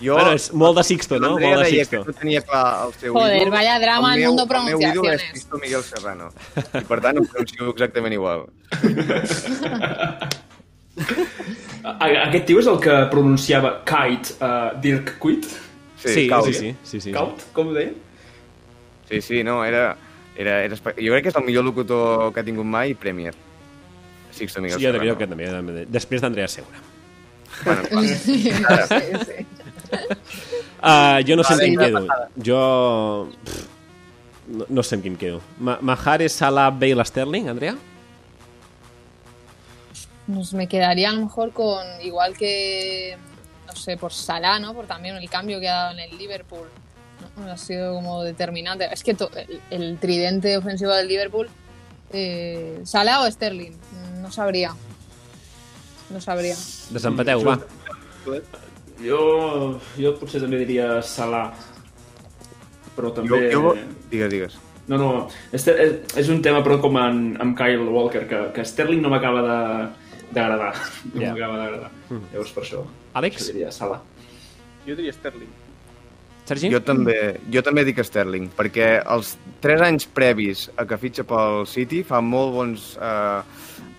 Jo, Bueno, és molt de Sixto, no? Molt de Sixto. que no tenia clar el seu Joder, ídol. vaya drama el el mundo meu, El meu ídol és pronunciaciones. Cristo Miguel Serrano. I per tant ho pronuncio exactament igual. A- Aquest tio és el que pronunciava kite uh, Dirk Kuyt? Sí, sí, sí, sí, sí, sí. Kaut, com ho deia? Sí, sí, no, era, era, era... espe- Jo crec que és el millor locutor que ha tingut mai Premier. Sixto Miguel Sí, jo Serrano. crec que també, també. Després d'Andrea Segura. Bueno, clar. sí, sí. Uh, jo no sé amb qui em quedo. Jo... Pff, No, no sé amb qui em quedo. Ma Mahares, Salah, Bale, Sterling, Andrea? Pues me quedaría a lo mejor con, igual que, no sé, por Salah, ¿no? Por también el cambio que ha dado en el Liverpool. ¿no? Ha sido como determinante. Es que el tridente ofensivo del Liverpool, eh, Salah o Sterling, no sabría. No sabría. Desempateu, va. Jo, jo potser també diria Salah. Però Jo, també... jo... Digues, digues. No, no, és, és, és un tema però com en, amb Kyle Walker, que, que Sterling no m'acaba de d'agradar. No Ja. m'acaba d'agradar. Llavors per això, Àlex? jo diria Salah. Jo diria Sterling. Sergi? Jo també, jo també dic Sterling, perquè els 3 anys previs a que fitxa pel City fa molt bons eh,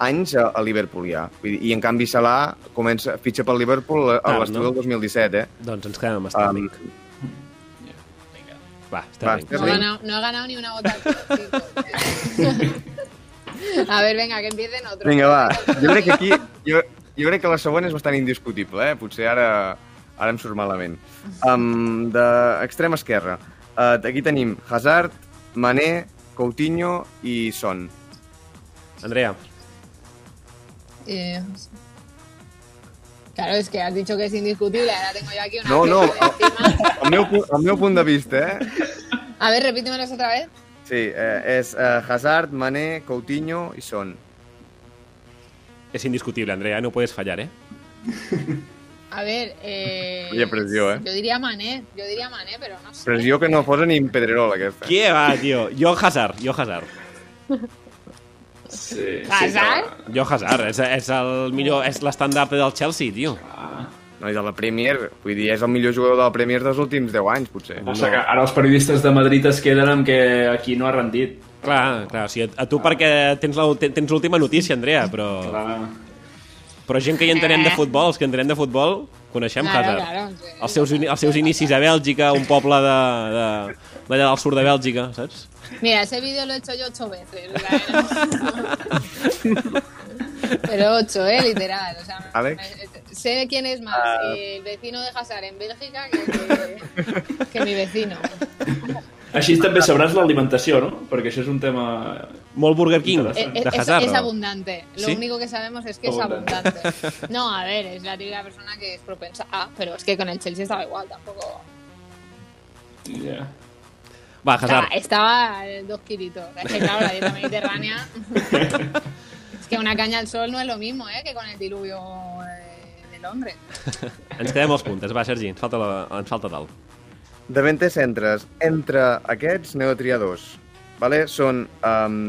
anys a, a Liverpool ja. Vull dir, I en canvi Salah comença, fitxa pel Liverpool a, Ah, l'estiu no? del 2017, eh? Doncs ens quedem amb Sterling. Va, Va, Sterling. No, he Sterling. ganado, no he ganado ni una gota. A ver, venga, que empiecen otros. Vinga, va. Jo crec que aquí... Jo, jo crec que la segona és bastant indiscutible, eh? Potser ara, ara em surt malament. Um, D'extrema esquerra. Uh, aquí tenim Hazard, Mané, Coutinho i Son. Andrea. Eh, Claro, es que has dicho que es indiscutible. Ahora tengo yo aquí una. No, no. El meu, el meu punt de vista, eh? A ver, repítemelos otra vez. Sí, eh, és eh, Hazard, Mané, Coutinho i Son. És indiscutible, Andrea, no puedes fallar, eh? A ver, eh, Oye, pressió, eh? yo diría Mané, yo diría Mané, pero no sé. Pressió que no fos ni en Pedrerol, aquesta. Qui va, tio? Jo Hazard, jo Hazard. Sí, Hazard? Jo Hazard, és, és el millor, és l'estandard del Chelsea, tio. No, i de la Premier, vull dir, és el millor jugador de la Premier dels últims 10 anys, potser. Passa que ara els periodistes de Madrid es queden amb que aquí no ha rendit. Clar, clar, o sigui, a tu perquè tens la- tens l'última notícia, Andrea, però, Clar. Però gent que hi entenem de futbol, els que entenem de futbol, coneixem Claro, Hazard. claro, sí. Els seus, els seus inicis a Bèlgica, un poble de, de, d'allà del sud de Bèlgica, saps? Mira, ese vídeo lo he hecho yo ocho veces. Pero ocho, ¿eh? Literal. O sea, Alex. me- sé quién es más el vecino de Hazard en Bélgica que, que, que mi vecino. Així també sabràs l'alimentació, no? Perquè això és un tema... Molt Burger King, Es, de es- Hazard. es o? abundante. Lo ¿Sí? único que sabemos es que es Abundante. abundante. No, a ver, es la típica persona que es propensa a, pero es que con el Chelsea estaba igual, tampoco. Yeah. Va, Estaba, Hazard. estaba eh, dos kilitos. Es que claro, la dieta mediterránea. es que una caña al sol no es lo mismo, ¿eh? Que con el diluvio eh, de Londres. Ens quedem als puntes. Va, Sergi, ens falta, la, ens falta dalt. Davanter centres. Entre aquests n'heu de triar dos. Vale? Són um,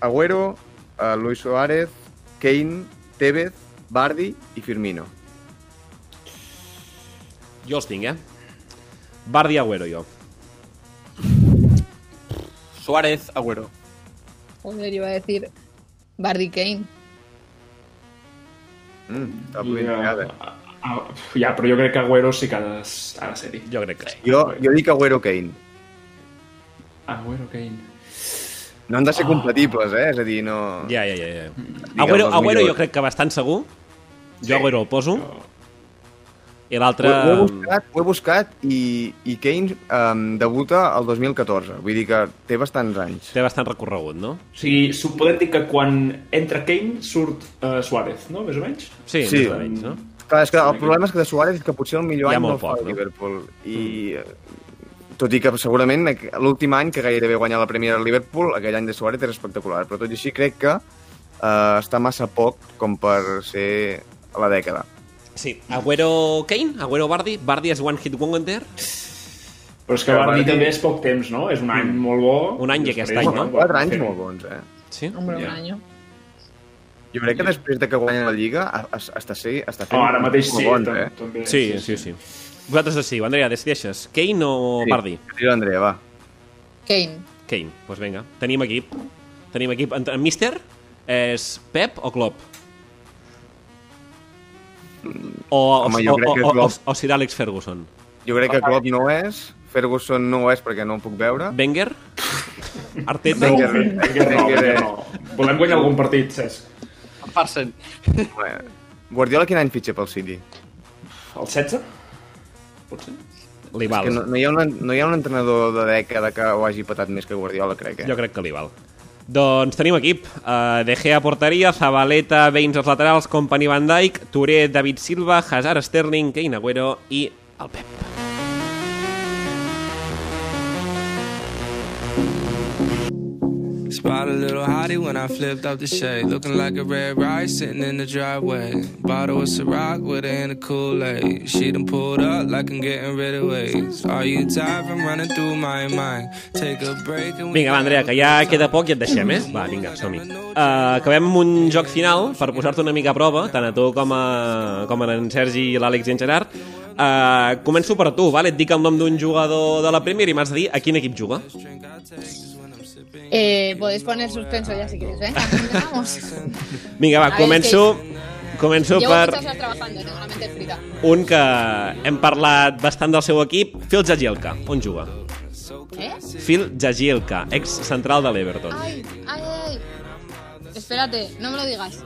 Agüero, uh, Luis Suárez, Kane, Tevez, Bardi i Firmino. Jo els tinc, eh? Bardi Agüero, jo. Suárez, Agüero. Joder, yo iba a decir Bardi Kane. Mm, ben Ja, triada. Ah, ja, però jo crec que Agüero sí que ha de, ha de ser-hi. Jo crec que sí. Jo, jo dic Agüero Kane. Agüero, Kane. No han de ser compatibles, eh? És a dir, no... Ja, ja, ja. ja. Digue'm Agüero, Agüero jo crec que bastant segur. Jo Agüero el poso. I Ho, l'altre... ho, he buscat, ho he buscat i, i Kane um, debuta el 2014. Vull dir que té bastants anys. Té bastant recorregut, no? O sigui, su- podem dir que quan entra Kane surt uh, Suárez, no? Més o menys? Sí, Sí. més o menys, no? Clar, és que el problema és que de Suárez és que potser el millor Hi ha any no el fa poc, el no? Liverpool. I eh, tot i que segurament l'últim any que gairebé guanyar la Premier al Liverpool, aquell any de Suárez era espectacular, però tot i així crec que eh, està massa poc com per ser a la dècada. Sí. Agüero Kane, Agüero Bardi. Bardi és One Hit Wonder. Però és que Bardi Bardi- també és poc temps, no? És un any molt bo. Un any i aquest any, no? Quatre anys molt bons, eh? Sí? Hombre, un año. Jo crec que després de que guanyen la Lliga està, sí, està fent Oh, ara mateix sí, tam- eh? també. Sí, sí, sí. Vosaltres decidiu. Andrea, decideixes. Kane o Sí. Bardi? Tira l'Andrea, va. Kane. Kane. Doncs pues vinga. Tenim equip. Tenim equip. En, en Mister és Pep o Klopp? O, Home, o, o, o, o, Klopp. o Sir Alex Ferguson? Jo crec que Klopp no és, Ferguson no ho és perquè no ho puc veure. Wenger? Arteta? Wenger. Wenger no, Wenger, no. Volem guanyar algun partit, Cesc. Farsen. Home, Guardiola quin any fitxa pel City? El 16? Potser? Li És val. que no, no, hi ha un, no hi ha un entrenador de dècada que ho hagi patat més que Guardiola, crec, eh? Jo crec que li val. Doncs tenim equip. Uh, De Gea a porteria, Zabaleta, Baines als laterals, Company Van Dijk, Touré, David Silva, Hazard, Sterling, Kane Agüero i el Pep. Spot a little hottie when I flipped up the shade. Looking like a red rice sitting in the driveway. Bottle of Ciroc with her in a Kool-Aid. She done pulled up like I'm getting rid of ways. Are you tired from running through my mind? Take a break and Vinga, va, Andrea, que ja queda poc i et deixem, eh? Va, vinga, som-hi. Uh, acabem amb un joc final per posar-te una mica a prova, tant a tu com a, com a en Sergi, l'Àlex i en Gerard. uh, començo per tu, vale? Et dic el nom d'un jugador de la Premier i m'has de dir a quin equip juga. Eh, podéis poner suspenso ya si quieres, ¿eh? Empezamos. Vinga, va, començo, començo Llevo per horas trabajando, tengo la mente frita. un que hem parlat bastant del seu equip, Phil Jagielka. On juga? ¿Eh? Phil Jagielka, ex central de l'Everton. Ay, ay, ay. Espérate, no me lo digas.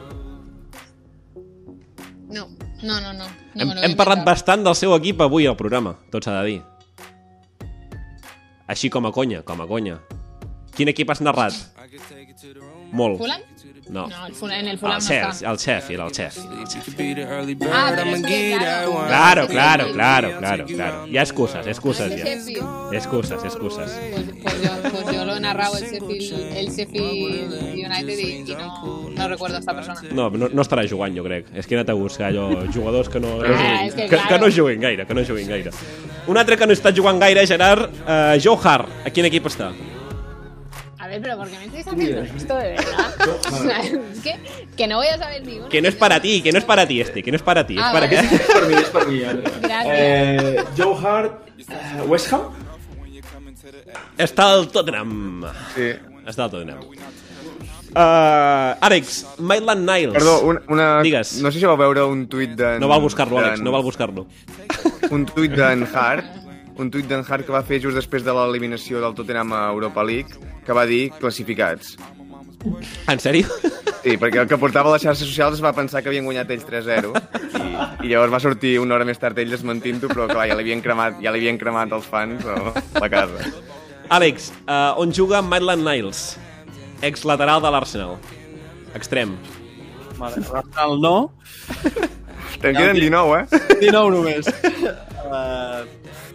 No, no, no, no. no Hem, hem parlat bastant del seu equip avui al programa, tot s'ha de dir. Així com a conya, com a conya. Quin equip has narrat? Molt. ¿Fulham? No. No, el Fulham- en el Fulham El no Sheffield, está. el Sheffield, el Sheffield. el bird, Ah, que, give that claro. Claro, claro, claro, claro, claro. Hi ha excuses, excuses ja. Excuses, excuses. Pues, pues yo, pues yo lo he narrado el Sheffield, el Sheffield United y, y no, no recuerdo a esta persona. No, no, no estarà jugant, jo crec. És que he anat a buscar allò, jugadors que no, no, Ah, juguin, és que que, claro. que no juguin gaire, que no juguin gaire. Un altre que no està jugant gaire, Gerard, uh, Joe Hart. A quin equip està? A ver, pero ¿por qué me estáis haciendo esto de verdad? O sea, es que, que no voy a saber ni uno. Que no és para ti, que no és para ti este, que no és para ti. Ah, és para vale. que... Mi, és per mi. Andrea. Gràcies. Eh, Joe Hart, eh, West Ham? Està al Tottenham. Sí. Està al Tottenham. Uh, Àlex, Maitland Niles. Perdó, una, una... Digues. No sé si vau veure un tuit de... No val buscar-lo, Àlex, no val buscar-lo. Un tuit d'en Hart, un tuit d'en Hart que va fer just després de l'eliminació del Tottenham a Europa League, que va dir classificats. En sèrio? Sí, perquè el que portava a les xarxes socials es va pensar que havien guanyat ells 3-0 i, i llavors va sortir una hora més tard ell desmentint-ho, però clar, ja l'havien cremat, ja l'havien cremat els fans a la casa. Àlex, uh, on juga Maitland Niles? Ex-lateral de l'Arsenal. Extrem. Vale, Arsenal no. Te'n queden 19, eh? 19 només. Uh,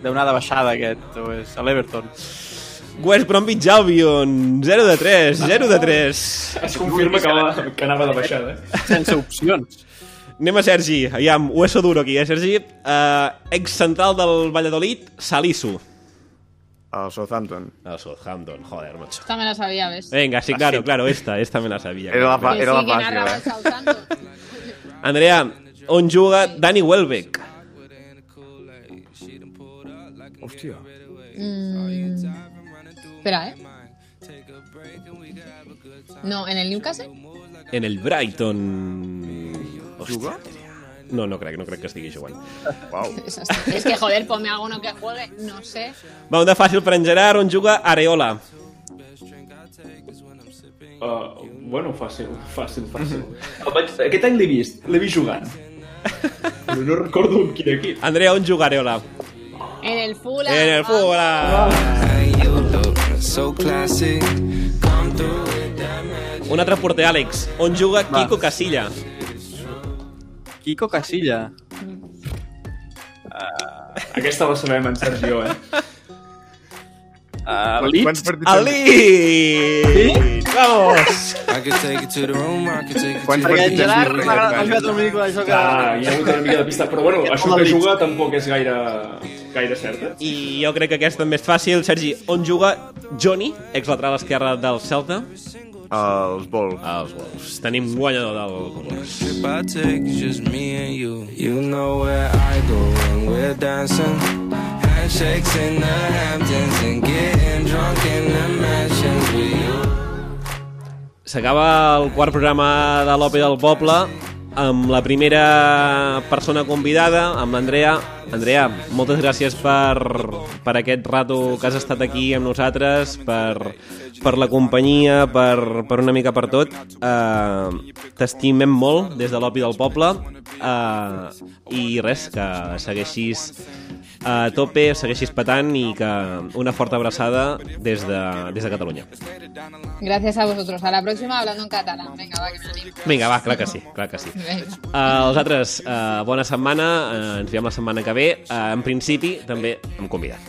deu anar de baixada aquest, o és a l'Everton. West Bromwich Albion, 0 de 3, 0 de 3. Es confirma que, va, que anava de baixada. Sense opcions. Anem a Sergi, aviam, hueso duro aquí, eh, Sergi? Uh, ex-central del Valladolid, Salisu. El Southampton. El Southampton, joder, macho. Esta me la sabía, ¿ves? Venga, sí, claro, claro, esta, esta me la sabía. Era la, era la fàcil, eh? Southampton. Andrea, on juga Dani Welbeck? Hòstia. Mm, espera, ¿eh? No, ¿en el Newcastle? En el Brighton... Hòstia. Juga? No, no crec, no crec que estigui jugant. Es, es que, joder, ponme alguno que juegue, no sé. Va, un de fàcil per en Gerard, on juga Areola. Uh, bueno, fàcil, fàcil, fàcil. El vaig, aquest any l'he vist, l'he vist jugant. Però no recordo en quin equip. Andrea, on juga Areola? En el Fulham. En el magic. Un altre porter, Àlex. On juga Kiko Casilla? Kiko Casilla. Aquesta la sabem en Sergio, eh? Uh, Leeds. El Leeds! Vamos! I could take it to the room, I could take it Quants to Perquè partits Gerard m'ha m'ha ajudat una mica això que... Ah, hi ha hagut una mica de pista, però bueno, això que juga tampoc és gaire, gaire cert. eh? I jo crec que aquesta també és fàcil. Sergi, on juga Johnny, ex-lateral esquerre del Celta? Els Wolves. Els Wolves. Tenim guanyador del Wolves. Trip I take is just me and you. You know where I go when we're dancing. Handshakes in the Hamptons and getting drunk in the mansions with you. S'acaba el quart programa de l'Opi del Poble amb la primera persona convidada, amb l'Andrea. Andrea, moltes gràcies per, per aquest rato que has estat aquí amb nosaltres, per, per la companyia, per, per una mica per tot. Uh, T'estimem molt des de l'Opi del Poble uh, i res, que segueixis a tope, segueixis patant i que una forta abraçada des de, des de Catalunya. Gracias a vosotros. A la próxima hablando en catalán. Venga, va, que me animo. Vinga, va, clar que sí, clar que sí. Uh, els altres, uh, bona setmana, uh, ens veiem la setmana que ve. Uh, en principi, també amb convidat.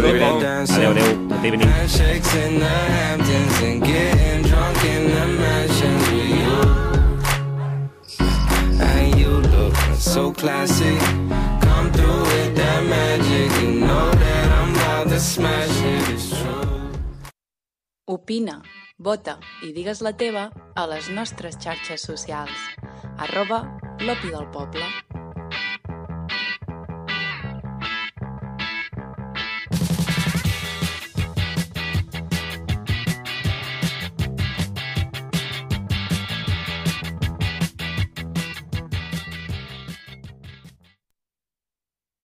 Adéu, adéu, good evening. Handshakes in the Hamptons and getting drunk in the mansions look so classy. Come through with that magic. You know that I'm about to smash it. It's true. Opina, vota i digues la teva a les nostres xarxes socials. Arroba l'Opi del Poble.